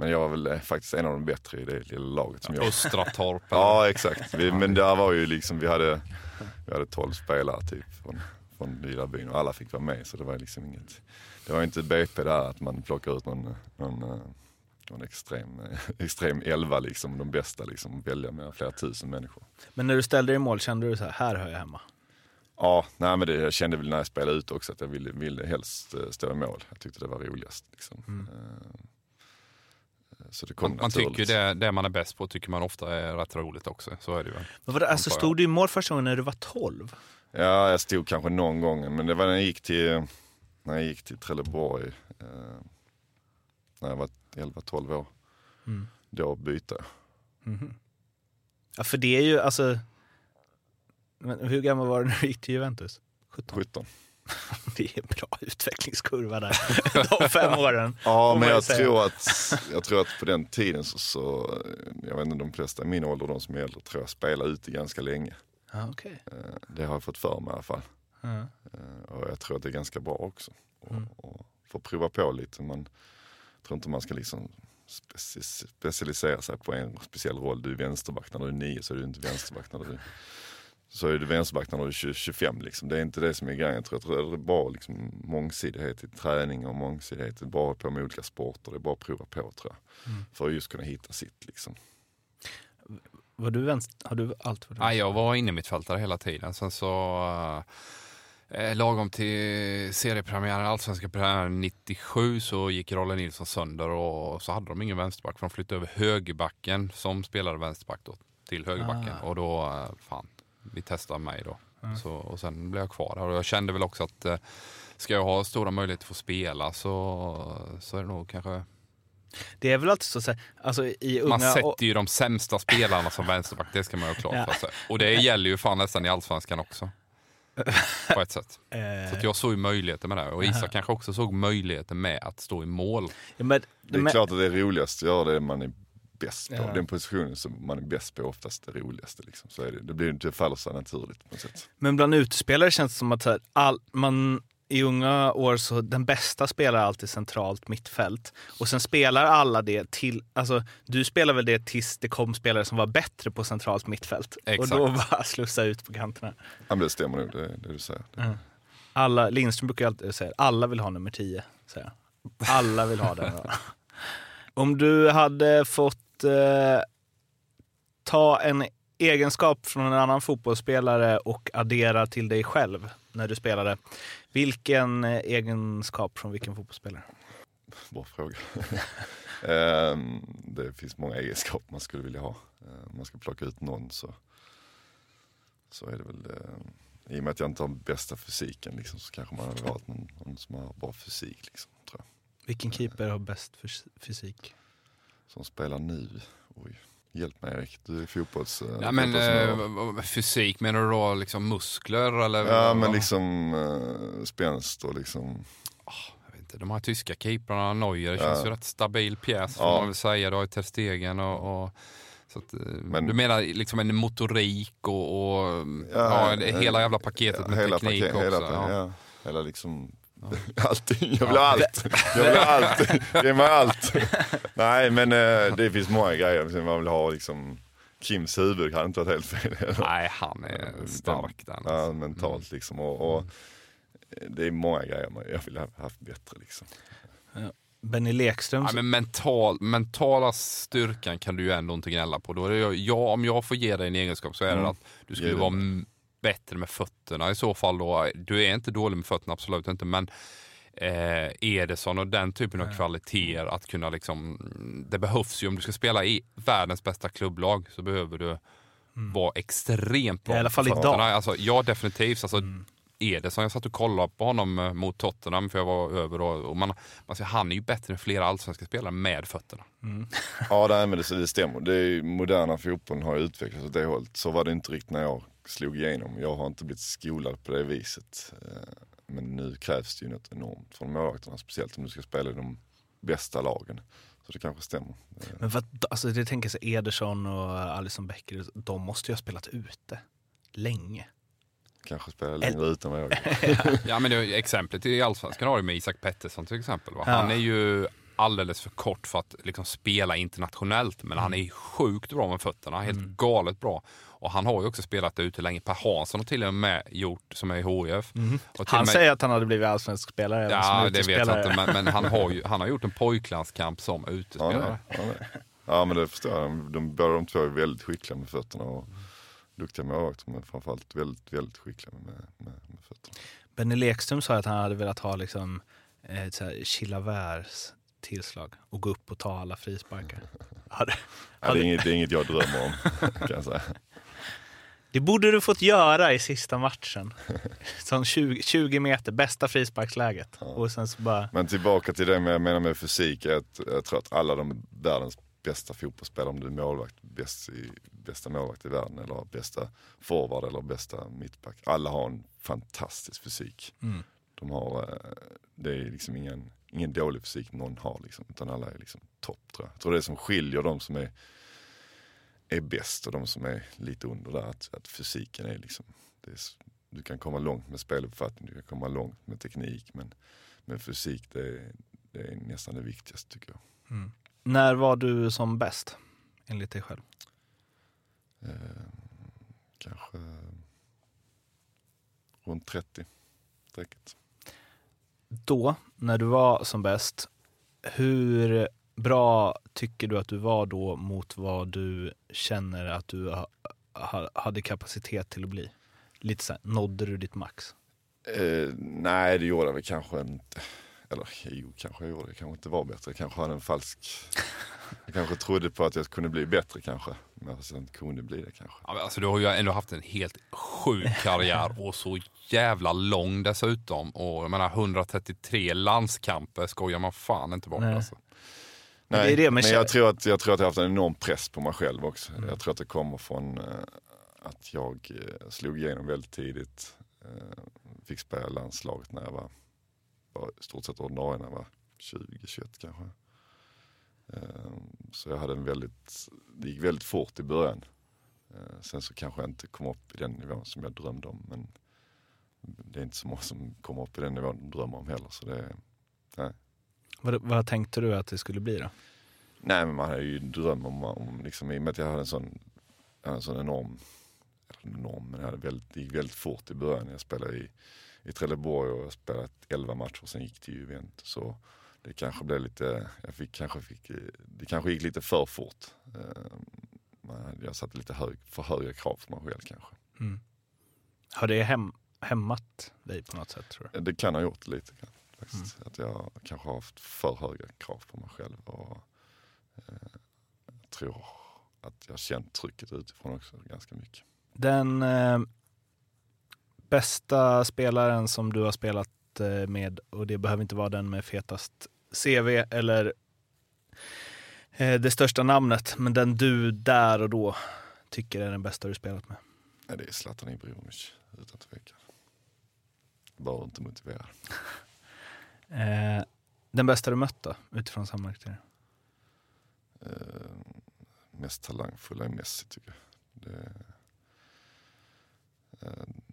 Men jag var väl eh, faktiskt en av de bättre i det lilla laget som jag. Östratorp. eller? Ja exakt, vi, men där var ju liksom, vi hade, vi hade 12 spelare typ från, från lilla byn och alla fick vara med så det var liksom inget, det var inte BP där att man plockar ut någon, någon, eh, någon extrem, eh, extrem elva liksom, de bästa liksom, välja med flera tusen människor. Men när du ställde dig i mål, kände du så här, här hör jag hemma? Ja, nej men det, jag kände väl när jag spelade ut också att jag ville, ville helst stå i mål. Jag tyckte det var roligast. Liksom. Mm. Så det kom Man, man tycker det, det man är bäst på tycker man ofta är rätt roligt också. Så är det ju. Men vadå, alltså, stod du i mål första gången när du var 12? Ja, jag stod kanske någon gång, men det var när jag gick till, när jag gick till Trelleborg, eh, när jag var 11-12 år. Mm. Då bytte jag. Mhm. Ja, för det är ju alltså... Men hur gammal var du när du gick till Juventus? 17? 17. Det är en bra utvecklingskurva där. De fem åren. Ja, men jag säga. tror, att, jag tror att på den tiden så, så, jag vet inte, de flesta i min ålder, de som är äldre, tror jag spelade ute ganska länge. Okej. Eh, Det har jag fått för mig i alla fall. Eh, Och jag tror att det är ganska bra också. Och, Mm. och få prova på lite. Man jag tror inte man ska liksom speci specialisera sig på en speciell roll. Du är vänsterback när du är nio så är du inte vänsterback när du så är du vänsterback när du är 20, 25 liksom. Det är inte det som är grejen. Jag tror, jag tror det är bra liksom, mångsidighet i träning och mångsidighet. Det är bra på med olika sporter. Det är bara att prova på tror jag. Mm. För att just kunna hitta sitt liksom. Var du vänster? Har du allt varit Nej, jag var inne mittfältare hela tiden. Sen så eh, lagom till seriepremiären, allsvenska premiären 97 så gick Rolle Nilsson sönder och så hade de ingen vänsterback för de flyttade över högerbacken som spelade vänsterback då till högerbacken Ah. och då, eh, fan, vi testade mig då. Mm. Så, och sen blev jag kvar där och jag kände väl också att eh, ska jag ha stora möjligheter att få spela så, så är det nog kanske Det är väl alltid så, så alltså i unga... man och- sätter ju de sämsta spelarna som vänsterback, det ska man ju ha klart för sig. Och det gäller ju fan nästan i allsvenskan också. På ett sätt. Så att eh, jag såg ju möjligheter med det. Och Aha. Isak kanske också såg möjligheter med att stå i mål. ja, men, Det är men, klart att det är roligast att göra det man är bäst på. Ja. Den positionen som man är bäst på är oftast det roligaste. Liksom. Så är det. Det, blir, det faller sig naturligt på något sätt. men bland utespelare känns det som att här, all, man i unga år så den bästa spelar alltid centralt mittfält. Och sen spelar alla det till, alltså du spelar väl det tills det kom spelare som var bättre på centralt mittfält. Exakt. Och då bara slussa ut på kanterna. Ja, men det stämmer nog det, det du säger. Mm. Alla, Lindström brukar alltid säga alla vill ha nummer 10. Säger jag. Alla vill ha den. Om du hade fått eh, ta en egenskap från en annan fotbollsspelare och addera till dig själv när du spelade. Vilken eh, egenskap från vilken fotbollsspelare? bra fråga. Ehm, det finns många egenskaper man skulle vilja ha. Ehm, Om man ska plocka ut någon så, så är det väl, eh, i och med att jag inte har bästa fysiken liksom, så kanske man hade valt någon, någon som har bra fysik. Liksom, tror jag. Vilken keeper har bäst fys- fysik? Som spelar nu. Oj. Hjälp mig Erik, du är fotbolls... eh, Ja, men, eh, fysik, menar du då liksom muskler eller? Ja men vad? liksom uh, spänst och liksom, Jag vet inte, de här tyska keeprarna, Neuer, det Ja. känns ju rätt stabil pjäs får Ja. man väl säga. Du har ju Ter Stegen och, och så att, eh, Men- du menar liksom en motorik och, och Ja, ja, hela jävla paketet med hela teknik paket- också. Hela, ja. hela liksom, allting. Jag vill ha allt. Jag vill ha allt. Ge mig allt. Nej men eh, det finns många grejer. Man vill ha liksom, Kims huvud hade inte varit helt fel. Nej, han är stark den. Ja, alltså. mentalt liksom. Och, och, det är många grejer man- jag vill ha haft bättre liksom. Benny Lekström, Ja, men mental, mentala styrkan kan du ju ändå inte gnälla på. Då är det, ju- ja, om jag får ge dig en egenskap så är det Mm. att du skulle vara bättre med fötterna i så fall. Då. Du är inte dålig med fötterna, absolut inte. Men eh, Ederson och den typen av kvaliteter att kunna liksom, det behövs ju om du ska spela i världens bästa klubblag så behöver du vara extremt bra Mm. I alla med fall fötterna. idag. Alltså, ja, definitivt. Alltså, Mm. Ederson, jag satt och kollade på honom eh, mot Tottenham för jag var över och, och man, man ser, han är ju bättre än flera allsvenska spelare med fötterna. Ja nej, men det, det stämmer. Det är, moderna fotbollen har utvecklats åt det hållet. Så var det inte riktigt när jag slog igenom. Jag har inte blivit skolad på det viset. Eh, Men nu krävs det ju något enormt från målvakterna. Speciellt om du ska spela i de bästa lagen. Så det kanske stämmer. Eh, men vad, alltså det tänker sig Ederson och Alisson Becker, de måste ju ha spelat ute länge. Kanske spela längre ut än vad jag Ja men det, exemplet i Allsvenskan har du med Isak Pettersson till exempel. Va? Ja. Han är ju alldeles för kort för att liksom spela internationellt men han är sjukt bra med fötterna, helt galet bra. Och han har ju också spelat ute länge. Per Hansson har till och med gjort, som är i HIF. Mm. Han med, säger att han hade blivit allsvensk spelare Ja det vet jag inte men, men han, har ju, han har gjort en pojklandskamp som utespelare. ja, nej. ja men det förstår jag. De, de, båda de två är väldigt skickliga med fötterna. Och duktiga målvakter men framförallt väldigt, väldigt skickliga med, med, med fötterna. Benny Lekström sa att han hade velat ha liksom, eh, tillslag och gå upp och ta alla frisparkar. Hade, Ja, det, hade, är inget, det är inget jag drömmer om kan jag säga. det borde du fått göra i sista matchen. Som 20, 20 meter, bästa frisparksläget. Och sen så bara... Men tillbaka till det med, jag menar med fysik. Att jag tror att alla de världens bästa fotbollsspelare, om du är målvakt, bäst i, bästa målvakt i världen eller bästa forward eller bästa mittback. Alla har en fantastisk fysik. Mm. De har, eh, det är liksom ingen, ingen dålig fysik någon har liksom, utan alla är liksom topp tror jag. Jag tror det som skiljer de som är, är bäst och de som är lite under där, att, att fysiken är liksom, är, du kan komma långt med speluppfattning, du kan komma långt med teknik men med fysik det är, det är nästan det viktigaste tycker jag. Mm. När var du som bäst? Enligt dig själv. Eh, kanske runt 30 strecket. Då, när du var som bäst, hur bra tycker du att du var då mot vad du känner att du ha, ha, hade kapacitet till att bli? Lite så här, nådde du ditt max? Eh, nej det gjorde jag väl kanske inte. Eller jo, kanske jag gjorde. Jag kanske inte var bättre. Jag kanske hade en falsk... Jag kanske trodde på att jag kunde bli bättre kanske. Men jag sen kunde bli det kanske. Ja, men alltså, du har ju ändå haft en helt sjuk karriär och så jävla lång dessutom. Och jag menar 133 landskamper skojar man fan inte bort Nej. alltså. Men Nej, det är det, men men jag tror, att, jag tror att jag har haft en enorm press på mig själv också. Mm. Jag tror att det kommer från eh, att jag eh, slog igenom väldigt tidigt. Eh, fick spela landslaget när jag var, var i stort sett ordinarie när jag var 20-21 kanske. Eh, så jag hade en väldigt, det gick väldigt fort i början. Eh, sen så kanske jag inte kom upp i den nivån som jag drömde om. Men det är inte så många som kommer upp i den nivån de drömmer om heller. Så det, nej. Vad, vad tänkte du att det skulle bli då? Nej men man hade ju en dröm om, om liksom, i och med att jag hade en sån, hade en sån enorm, enorm, men jag hade väldigt, det gick väldigt fort i början. Jag spelade i, i Trelleborg och jag spelade 11 matcher, sen gick till Juventus. Så det kanske blev lite, jag fick, kanske fick, det kanske gick lite för fort. Eh, Jag satte lite hög, för höga krav på mig själv kanske. Mm. Har det hem, hämmat dig på något sätt tror du? Det kan ha gjort lite. faktiskt. Att jag kanske har haft för höga krav på mig själv. Och, eh, jag tror att jag har känt trycket utifrån också ganska mycket. Den eh, bästa spelaren som du har spelat eh, med, och det behöver inte vara den med fetast CV eller eh, det största namnet, men den du där och då tycker är den bästa du spelat med? Nej, det är Zlatan Ibrahimovic, utan tvekan. Bara inte motiverad. Eh, den bästa du mött då, utifrån samma kriterier? Eh, mest talangfulla är Messi tycker jag. Det,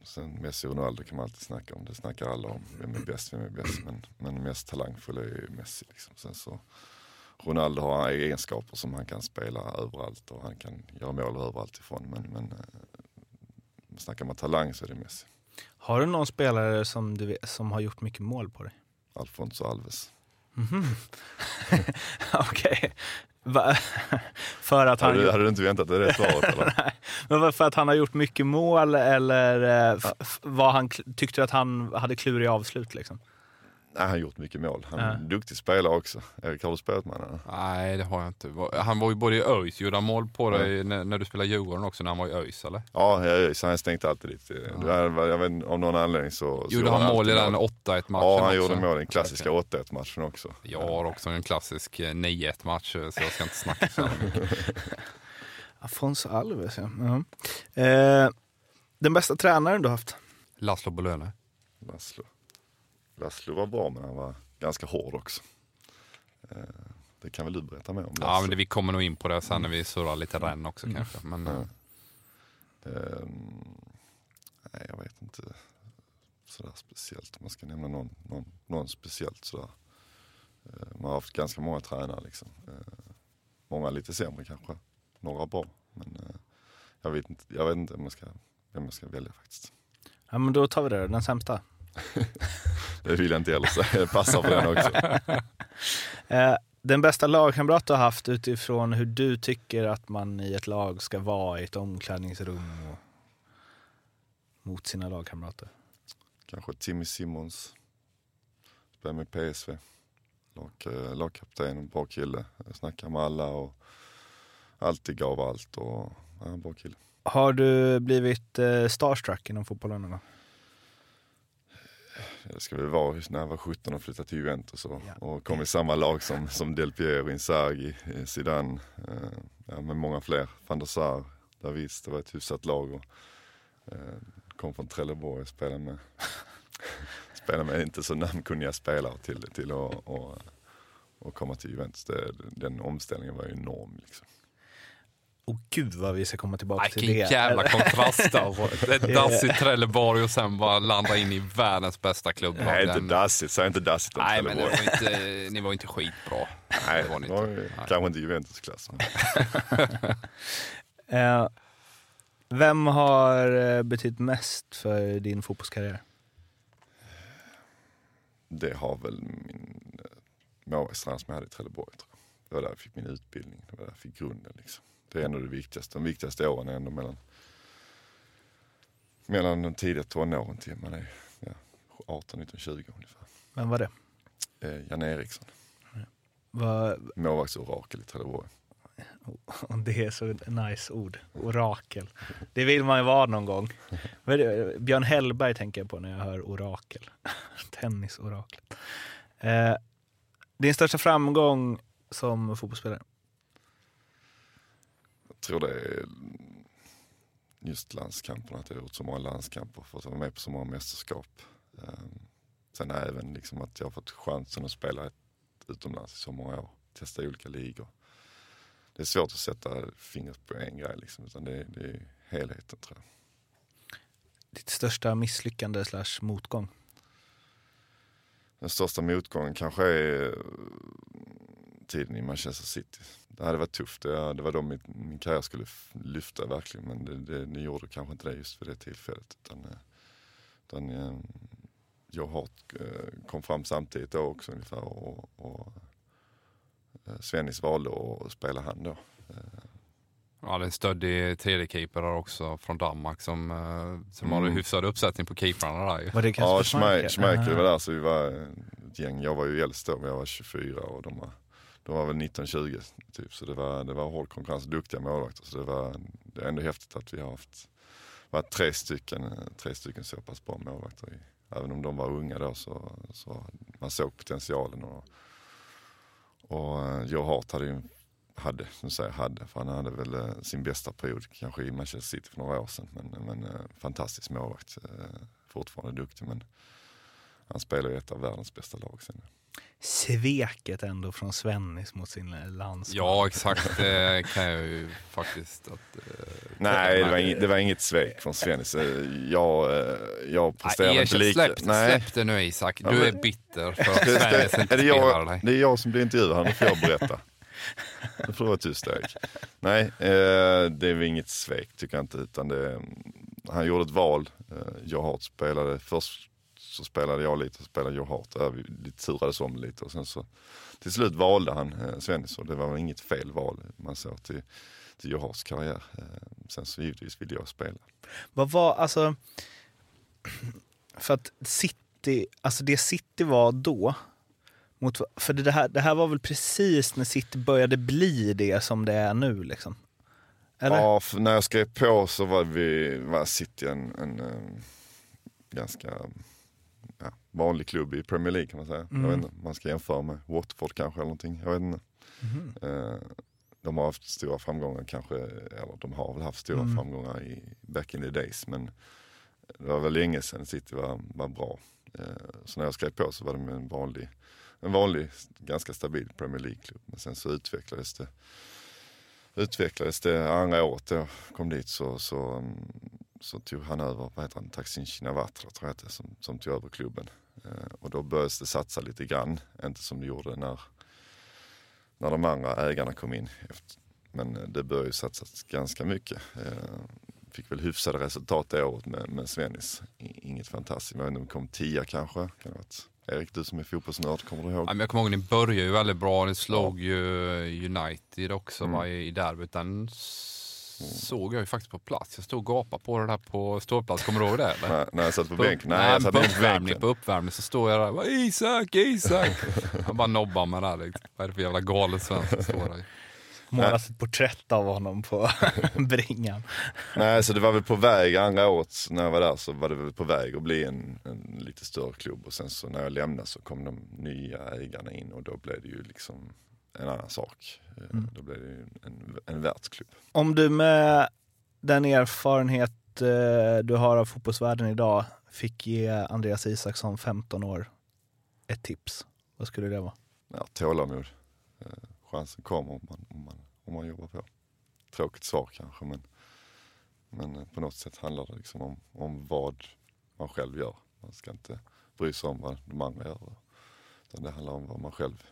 sen Messi och Ronaldo kan man alltid snacka om. Det snackar alla om. Vem är bäst, vem är bäst. Men, men mest talangfull är ju Messi. Liksom. Sen så, Ronaldo har egenskaper som han kan spela överallt och han kan göra mål överallt ifrån. Men, men eh, snackar man talang så är det Messi. Har du någon spelare som, du vet, som har gjort mycket mål på dig? Alfonso Alves. Mhm. Okej. Va- För att han... Hade, du- hade du inte väntat dig det svaret eller? Nej, men för att han har gjort mycket mål eller eh, f- vad han, tyckte att han hade kluriga avslut? Liksom? Nej, han har gjort mycket mål. Han är en duktig spelare också. Erik, har du spelat med honom? Nej, det har jag inte. Han var ju både i ÖIS, gjorde han mål på dig när, när du spelade Djurgården också när han var i ÖIS eller? Ja, jag, så han stängt alltid dit. Här- Jag vet, inte, av någon anledning så... så Gjorde han mål i den 8-1 matchen Ja, han också? gjorde mål i den klassiska Okej. 8-1 matchen också. Jag har också en klassisk eh, 9-1 match så jag ska inte snacka så mycket. Afonso Alves, ja. Ja. Eh, den bästa tränaren du haft? Laszlo Bolöne. Laszlo. Laszlo var bra men han var ganska hård också. Eh, Det kan väl du berätta mer om? Ja, men det, vi kommer nog in på det sen när vi surrar lite renn också kanske. Men, eh, Ehm, nej, jag vet inte sådär speciellt. Om man ska nämna någon, någon, någon speciellt sådär. Eh, man har haft ganska många tränare liksom. Många lite sämre kanske. Några bra. Men jag vet inte, jag vet inte vem, jag ska, vem jag ska välja faktiskt. Ja, men då tar vi det, den sämsta. Det vill jag inte heller säga. Det passar på den också. Eh, den bästa lagkamrat du har haft utifrån hur du tycker att man i ett lag ska vara i ett omklädningsrum och mot sina lagkamrater? Kanske Timmy Simmons. Spelar med PSV. Lag, eh, lagkapten, en bra kille. Snackar med alla och alltid gav allt. Och, ja, bra kille. Har du blivit eh, starstruck inom fotbollen någon gång? Det ska väl vara när jag var 17 och flyttade till Juventus och, Ja. och kom i samma lag som, som Del Piero, Inzaghi, eh, Zidane, eh, ja, med många fler. Van der Sar, Davis, det var ett hyfsat lag. Och, eh, kom från Trelleborg och spelade med, spelade med inte så namnkunniga spelare till, till att och, och komma till Juventus. Det, den omställningen var enorm. Liksom. Åh gud vad vi ska komma tillbaka Nej, till vilken det. jävla kontrast alltså. Ett dassigt Trelleborg och sen bara landa in i världens bästa klubblag. Nej, inte dassigt. Säg inte dassigt om Nej, men var inte, ni var inte skitbra. Nej, det var ni var inte. kanske inte Juventus-klass. Eh, vem har eh, betytt mest för din fotbollskarriär? det har väl min eh, målvaktstränare som jag hade i Trelleborg. Tror jag. Det var där jag fick min utbildning, det var där jag fick grunden. Liksom. Det är ändå det viktigaste. De viktigaste åren är ändå mellan, mellan de tidiga tonåren till man är ja, 18, 19, 20 ungefär. Vem var det? Eh, Jan Eriksson, målvaktsorakel i Trelleborg. Och Det är så nice ord. Orakel. Det vill man ju vara någon gång. Björn Hellberg tänker jag på när jag hör orakel. Tennisorakel. Eh, din största framgång som fotbollsspelare? Jag tror det är just landskamperna, att jag har gjort så många landskamper, fått vara med på så många mästerskap. Ehm, sen även liksom att jag har fått chansen att spela utomlands i så många år, testa olika ligor. Det är svårt att sätta fingret på en grej liksom, utan det är, det är helheten tror jag. Ditt största misslyckande slash motgång? Den största motgången kanske är eh, tiden i Manchester City. Det hade varit tufft. Det, det var då min, min karriär skulle lyfta verkligen. Men det, det, det gjorde kanske inte det just vid det tillfället. Utan, eh, utan eh, jag har, kom fram samtidigt då också ungefär. Och, och Svennis valde att spela han då. Ja, det är en stöddig tredje-keeper där också från Danmark som, eh, som har en Mm. hyfsad uppsättning på keeprarna där ju. Var det Ja, Kasper Schmeichel Schmeichel var Aha. där så vi var ett gäng. Jag var ju äldst då, men jag var 24 och de var, de var väl 19-20 typ. Så det var, det var hård konkurrens och duktiga målvakter. Så det, var, det är ändå häftigt att vi har haft varit tre stycken, eh, tre stycken så pass bra målvakter. I, även om de var unga då så, så man såg potentialen. Och, och eh, Joe Hart hade ju hade, som säger hade, för han hade väl eh, sin bästa period kanske i Manchester City för några år sedan. Men, men eh, fantastisk målvakt, eh, fortfarande duktig men han spelar i ett av världens bästa lag sen. Sveket ändå från Svennis mot sin landsman. Ja, exakt. Det kan jag ju faktiskt. Att, eh, Nej, det var, inget, det var inget svek från Svennis. Eh, Jag, eh, jag presterade Nej, inte lika. släpp, släpp det nu Isak. Du är bitter för att Det, Svennis inte spelar jag, dig. det är jag som blir intervjuad här, nu får jag berätta. Nu får du vara tyst Erik. Nej, eh, det är inget svek tycker jag inte. Utan det, han gjorde ett val. Eh, Joe Hart spelade, först så spelade jag lite, så spelade Joe Hart. Där vi lite turades om lite och sen så till slut valde han eh, Svennis och det var väl inget fel val man såg till, till Joe Harts karriär. Eh, sen så givetvis ville jag spela. Vad var, alltså... För att City, alltså det City var då, mot, för det här, det här var väl precis när City började bli det som det är nu liksom? Eller? Ja, när jag skrev på så var vi, var City en, en, eh, ganska ja, vanlig klubb i Premier League kan man säga. Mm. Jag vet inte, man ska jämföra med Watford kanske eller någonting. Jag vet inte. Mhm. Eh, de har haft stora framgångar kanske, eller de har väl haft stora Mm. framgångar i back in the days. Men det var väl länge sedan City var, var bra. Eh, så när jag skrev på så var de en vanlig, en vanlig ganska stabil Premier League-klubb. Men sen så utvecklades det utvecklades det andra året jag kom dit så, så, mm, så tog han över, vad heter han, Taksin Shinawatra tror jag det, som, som tog över klubben. Eh, och då började det satsa lite grann, inte som det gjorde när, när de andra ägarna kom in. Men det började ju satsas ganska mycket. Eh, fick väl hyfsade resultat det året med, med Svennis. Inget fantastiskt, men de kom tia kanske. Kan det varit. Erik, du som är fotbollsnörd, kommer du ihåg? Ja, jag kommer ihåg ni började ju väldigt bra. Ni slog ju United också Mm. va, i derbyt. Den s- såg jag ju faktiskt på plats. Jag stod och gapade på det där på ståplats. Kommer du ihåg det? Eller? När, när jag satt på På- bänken? Nej, Nej, jag satt på uppvärmning, på uppvärmning så står jag där. Isak, Isak! jag bara nobbar det här. Liksom. Vad är det för jävla galet svensk som står där? Målas ett porträtt av honom på bringan. Nej, så det var väl på väg, andra året när jag var där så var det väl på väg att bli en, en lite större klubb och sen så när jag lämnade så kom de nya ägarna in och då blev det ju liksom en annan sak. Eh, Mm. Då blev det ju en, en världsklubb. Om du med den erfarenhet eh, du har av fotbollsvärlden idag fick ge Andreas Isaksson 15 år ett tips, vad skulle det vara? Ja, tålamod. Chansen kommer om man, om, man, om man jobbar på. Tråkigt svar kanske men, men eh, på något sätt handlar det liksom om, om vad man själv gör. Man ska inte bry sig om vad de andra gör. Utan det handlar om vad man själv,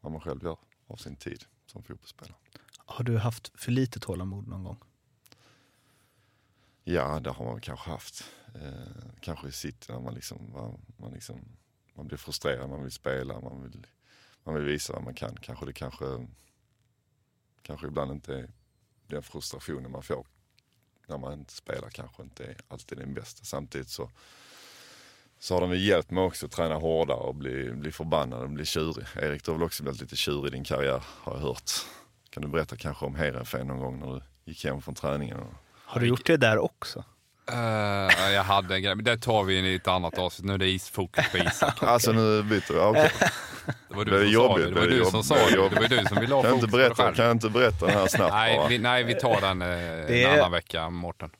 vad man själv gör av sin tid som fotbollsspelare. Har du haft för lite tålamod någon gång? Ja, det har man kanske haft. Eh, kanske i city när man liksom, man, man liksom, man blir frustrerad, man vill spela, man vill, man vill visa vad man kan. Kanske det kanske, kanske ibland inte är den frustrationen man får när man inte spelar kanske inte är alltid den bästa. Samtidigt så, så har de hjälpt mig också att träna hårdare och bli, bli förbannad och bli tjurig. Erik, du har väl också blivit lite tjurig i din karriär har jag hört. Kan du berätta kanske om Heerenveen någon gång när du gick hem från träningen? Och, Har du gjort det där också? Eh, jag hade en grej, men det tar vi i ett annat avsnitt. Nu är det isfokus på Isak. Alltså nu byter vi, okej. Det var Det du är som jobbigt, sa det. Det var det är du som sa det är det. Det var ju du som ville ha Kan jag, fokus inte berätta, kan jag inte berätta den här snabbt Nej bara? vi, nej, vi tar den eh, Det en är- annan vecka, Mårten.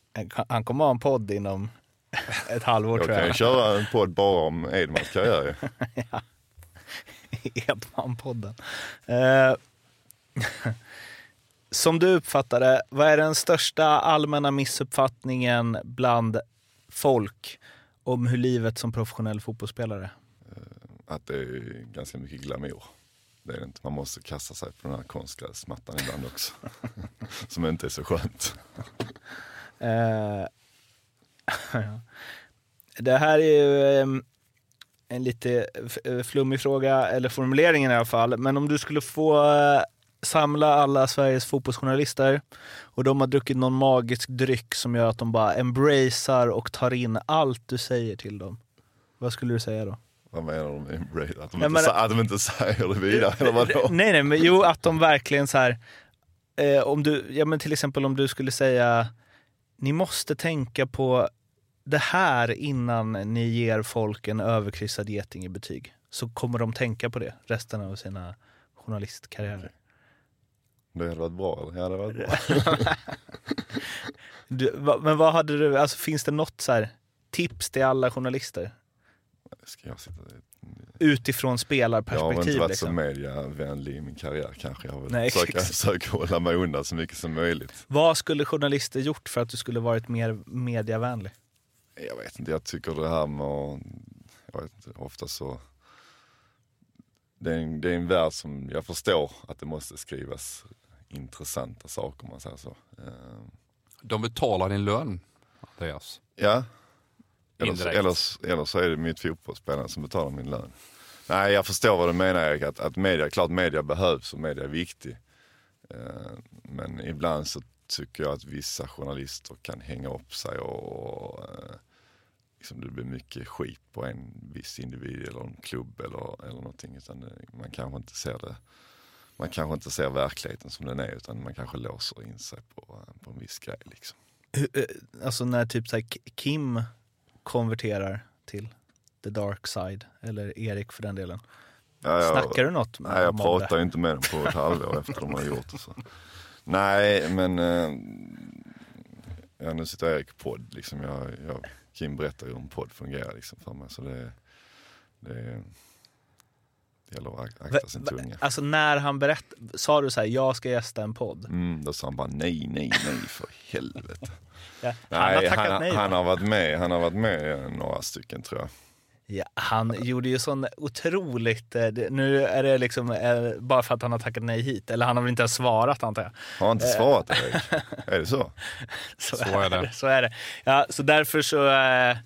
Han kommer ha en podd inom ett halvår Jag tror kan ju jag. köra en podd bara om Edmans karriär ju. Edman-podden. Eh, som du uppfattar det, vad är den största allmänna missuppfattningen bland folk om hur livet som professionell fotbollsspelare? Att det är ganska mycket glamour. Det är det inte. Man måste kasta sig på den här konstgräsmattan ibland också. Som inte är så skönt. Eh, det här är ju ehm, en lite eh, flummig fråga, eller formuleringen i alla fall. Men om du skulle få eh, samla alla Sveriges fotbollsjournalister och de har druckit någon magisk dryck som gör att de bara embracear och tar in allt du säger till dem. Vad skulle du säga då? Vad menar de med embrace? Att de, Jag inte, sa- att de inte säger det vidare eller vadå? Nej, nej, men jo att de verkligen så här, eh, om du, ja men till exempel om du skulle säga, ni måste tänka på det här innan ni ger folk en överkryssad geting i betyg. Så kommer de tänka på det resten av sina journalistkarriärer. Det hade varit bra eller? Ja det hade varit bra. Du, va, men vad hade du, alltså finns det något så här tips till alla journalister? Ska jag sitta Utifrån Jag har inte spelarperspektiv varit så liksom. mediavänlig i min karriär kanske. Jag vill Nej, försöka, exakt. försöka hålla mig undan så mycket som möjligt. Vad skulle journalister gjort för att du skulle varit mer mediavänlig? Jag vet inte, jag tycker det här med att, jag vet inte, ofta så, det är, en, det är en värld som jag förstår att det måste skrivas intressanta saker om man säger så. Eh, De betalar din lön, Andreas. Ja, eller, eller, eller så är det mitt fotbollsspelare som betalar min lön. Nej, jag förstår vad du menar Erik, att, att media, klart media behövs och media är viktig. Eh, men ibland så tycker jag att vissa journalister kan hänga upp sig och eh, liksom det blir mycket skit på en viss individ eller en klubb eller, eller någonting. Utan det, man kanske inte ser det man kanske inte ser verkligheten som den är utan man kanske låser in sig på, på en viss grej. Liksom. Hur- eh, Alltså när typ så Kim konverterar till the dark side, eller Erik för den delen. Ja, jag- Snackar du något med Nej, jag pratar inte med dem på ett halvår efter de har gjort det. Så. Nej, men eh, ja, nu sitter Erik i podd. Liksom. Jag, jag, Kim berättar hur en podd fungerar liksom, för mig. Så det, det, det gäller att akta sin tunga. Alltså när han berättade, sa du så här, jag ska gästa en podd? Mm, då sa han bara nej, nej, nej för helvete. Ja, han har Nej, tackat han, nej. han har varit med, han har varit med i några stycken tror jag. Ja, han gjorde ju sån otroligt, eh, det- nu är det liksom eh, bara för att han har tackat nej hit, eller han har väl inte ens svarat antar jag. Har han inte Eh. svarat Erik? är det så? Så, Så är det. Så är det. Ja, så därför så, eh,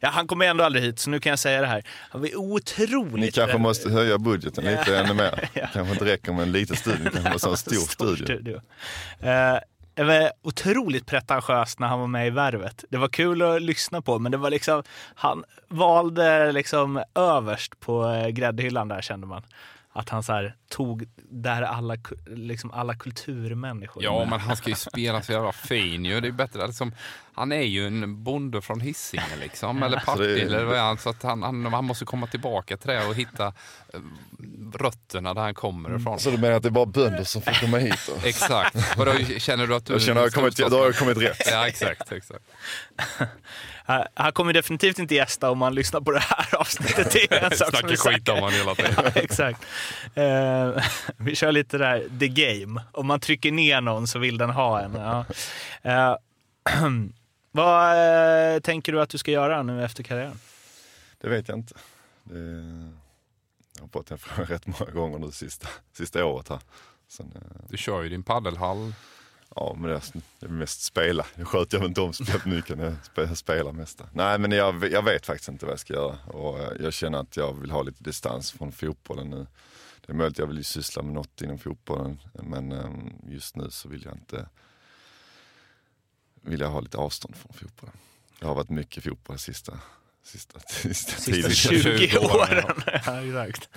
ja han kommer ändå aldrig hit så nu kan jag säga det här. Han var otroligt... Ni kanske måste höja budgeten Ja. lite ännu mer. Ja. Kanske inte räcker med en liten studio, kanske måste ha en stor, studio. Eh, det var otroligt pretentiöst när han var med i Värvet. Det var kul att lyssna på, men det var liksom, han valde liksom överst på eh, gräddhyllan där kände man. Att han så här, tog där alla, liksom alla kulturmänniskor Ja, men han ska ju spela så jävla fin ju. Det är bättre, liksom, han är ju en bonde från Hisingen liksom, eller Så det är- Partille, eller vad är han? Så att han, han, han måste komma tillbaka till det och hitta eh, rötterna där han kommer ifrån. Så du menar att det är bara bönder som får komma hit? Då? Exakt. Vadå, känner du att du... Jag känner att jag har kommit, då har jag kommit rätt. Ja, exakt. exakt. Han, han kommer definitivt inte gästa om man lyssnar på det här avsnittet. Det är en sak som är skit om honom hela tiden. Ja, exakt. Eh, vi kör lite där, the game. Om man trycker ner någon så vill den ha en. Ja. Eh, vad eh, tänker du att du ska göra nu efter karriären? Det vet jag inte. Det, jag har fått den frågan rätt många gånger nu sista, sista året här. Sen, Du kör ju din paddelhall. Ja, men det är, mest spela. Jag sköter jag inte om speciellt mycket när jag spe- spelar mesta. Nej, men jag, jag vet faktiskt inte vad jag ska göra. Och eh, jag känner att jag vill ha lite distans från fotbollen nu. Det är möjligt att jag vill syssla med något inom fotbollen. Men eh, just nu så vill jag inte vill jag ha lite avstånd från fotbollen. Jag har varit mycket fotboll sista, sista, sista, Sista tiden. 20, 20 åren, åren. ja, exakt.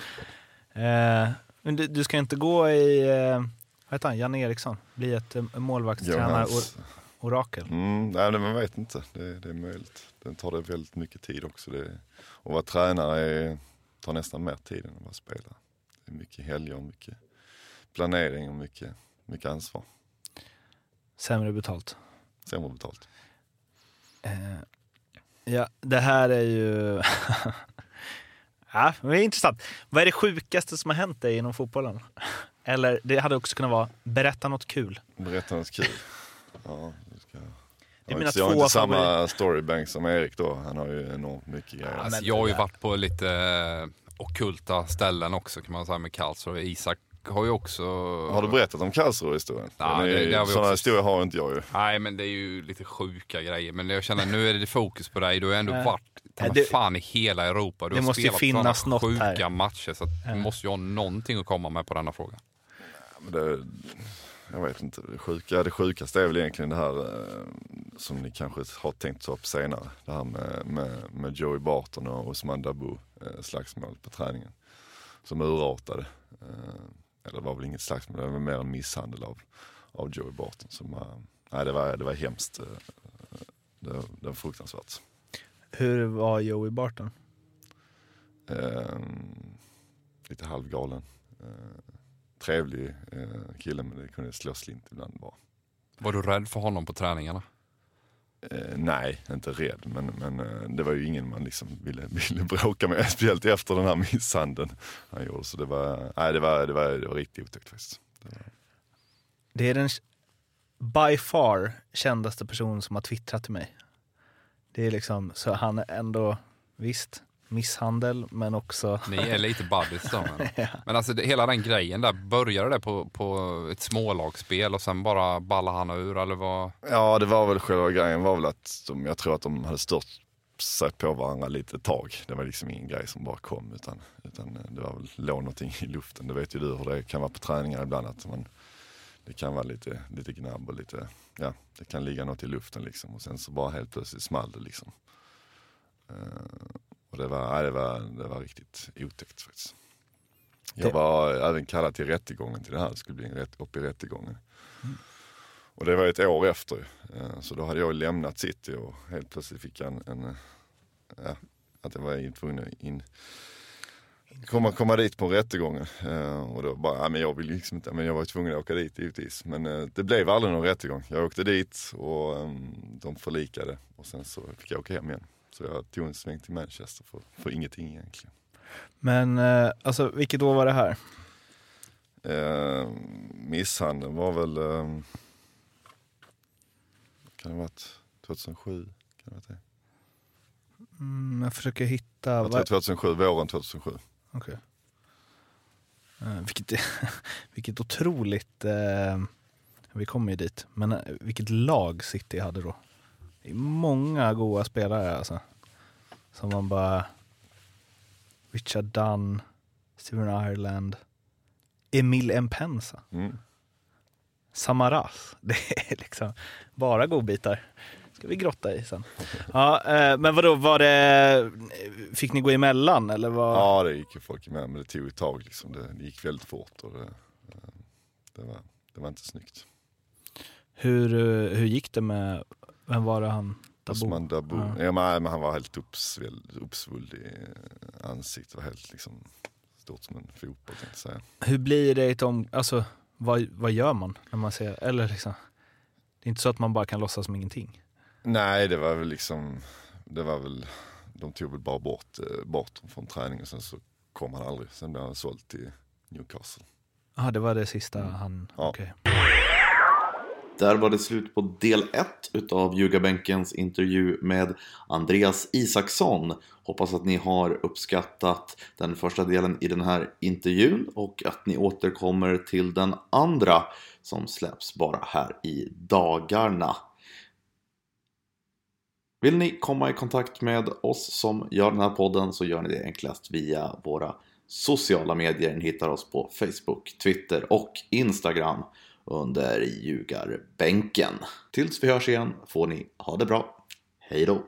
Eh, men du, du ska inte gå i, eh, vad heter han, Jan Eriksson, bli ett eh, målvaktstränar-orakel? Mm, nej, men man vet inte. Det, det är möjligt. Den tar det väldigt mycket tid också. Det, att vara tränare är, tar nästan mer tid än att vara spelare. Det är mycket helger och mycket planering och mycket, mycket ansvar. Sämre betalt. Sämre betalt. Eh, ja, det här är ju... ja, det är intressant. Vad är det sjukaste som har hänt dig inom fotbollen? Eller det hade också kunnat vara, berätta något kul. Berätta något kul. Ja, det ska... Det är mina jag har två inte samma storybank som Erik då. Han har ju enormt mycket grejer. Alltså, jag har ju varit på lite eh, ockulta ställen också kan man säga med Karlsruhe. Isak har ju också... Har du berättat om Karlsruhe-historien? Har vi Sådana också- historier har inte jag ju. Nej men det är ju lite sjuka grejer. Men jag känner nu är det fokus på dig. Du har ändå varit mig det- fan i hela Europa. Du det har måste ju spelat finnas sådana något sjuka här. matcher. Så att du måste ju ha någonting att komma med på denna fråga. Det, jag vet inte, det, sjuka, det sjukaste är väl egentligen det här eh, som ni kanske har tänkt ta upp senare. Det här med, med, med Joey Barton och Osman Dabou, eh, slagsmål på träningen. Som urartade. Eh, eller det var väl inget slagsmål, det var mer en misshandel av, av Joey Barton. Som, eh, nej, det, var, det var hemskt. Det, det var fruktansvärt. Hur var Joey Barton? Eh, lite halvgalen. Eh, trevlig eh, kille men det kunde slå slint ibland bara. Var du rädd för honom på träningarna? Eh, nej, inte rädd men, men eh, det var ju ingen man liksom ville, ville bråka med. Speciellt efter den här misshandeln han gjorde. Så det var, nej, det var, det var, det var riktigt otäckt faktiskt. Det var, Det är den by far kändaste personen som har twittrat till mig. Det är liksom, så han är ändå, visst, misshandel men också... Ni är lite buddies då. Men, men alltså det, hela den grejen där, började det på, på ett smålagsspel och sen bara ballade han ur eller vad? ja, det var väl själva grejen var väl att de, jag tror att de hade stört sig på varandra lite ett tag. Det var liksom ingen grej som bara kom utan, utan det var väl, låg någonting i luften. Det vet ju du hur det kan vara på träningar ibland. Att man, det kan vara lite, lite gnabb och lite, ja, det kan ligga något i luften liksom. Och sen så bara helt plötsligt small det liksom. Eh, och det var, det var, det var riktigt otäckt faktiskt. Jag Det- var även kallad till rättegången till det här. Det skulle bli en rätt, upp i rättegången. Och det var ett år efter. Eh, Så då hade jag lämnat city och helt plötsligt fick jag en, en ja, att jag var tvungen in, komma, komma dit på rättegången. Eh, Och då bara, men jag vill liksom inte, men jag var tvungen att åka dit givetvis. Men eh, det blev aldrig någon rättegång. Jag åkte dit och ehm, de förlikade och sen så fick jag åka hem igen. Så jag tog en sväng till Manchester för, för ingenting egentligen. Men eh, alltså, vilket år var det här? Eh, misshandeln var väl, eh, kan det ha varit 2007? Kan det ha det? Mm, jag försöker hitta... Jag tror vad- 2007, våren 2007. Okej. Eh, vilket, vilket otroligt... Eh, vi kommer ju dit. Men eh, vilket lag City hade då. Det är många goda spelare alltså. Som man bara... Richard Dunn, Steven Ireland, Emil Mpensa, Mm. Samaras. Det är liksom bara godbitar. ska vi grotta i sen. Ja, eh, men vadå, var det... Fick ni gå emellan eller vad? Ja, det gick ju folk med, men det tog ett tag liksom. Det, det gick väldigt fort och det, eh, det, var, det var inte snyggt. Hur, eh, hur gick det med, vem var det han? Dabo? Osman Dabou. Ja. Ja. men, han var helt uppsväll, uppsvulld i ansiktet. var helt liksom stort som en fotboll tänkte jag säga. Hur blir det om, alltså vad, vad gör man när man ser, eller liksom, det är inte så att man bara kan låtsas som ingenting. Nej, det var väl liksom, det var väl, de tog väl bara bort, eh, bort från träningen. Sen så kom han aldrig. Sen blev han såld till Newcastle. Ja, det var det sista han, Ja. okej. Där var det slut på del 1 utav Ljugarbänkens intervju med Andreas Isaksson. Hoppas att ni har uppskattat den första delen i den här intervjun och att ni återkommer till den andra som släpps bara här i dagarna. Vill ni komma i kontakt med oss som gör den här podden så gör ni det enklast via våra sociala medier. Ni hittar oss på Facebook, Twitter och Instagram under Ljugarbänken. Tills vi hörs igen får ni ha det bra. Hej då!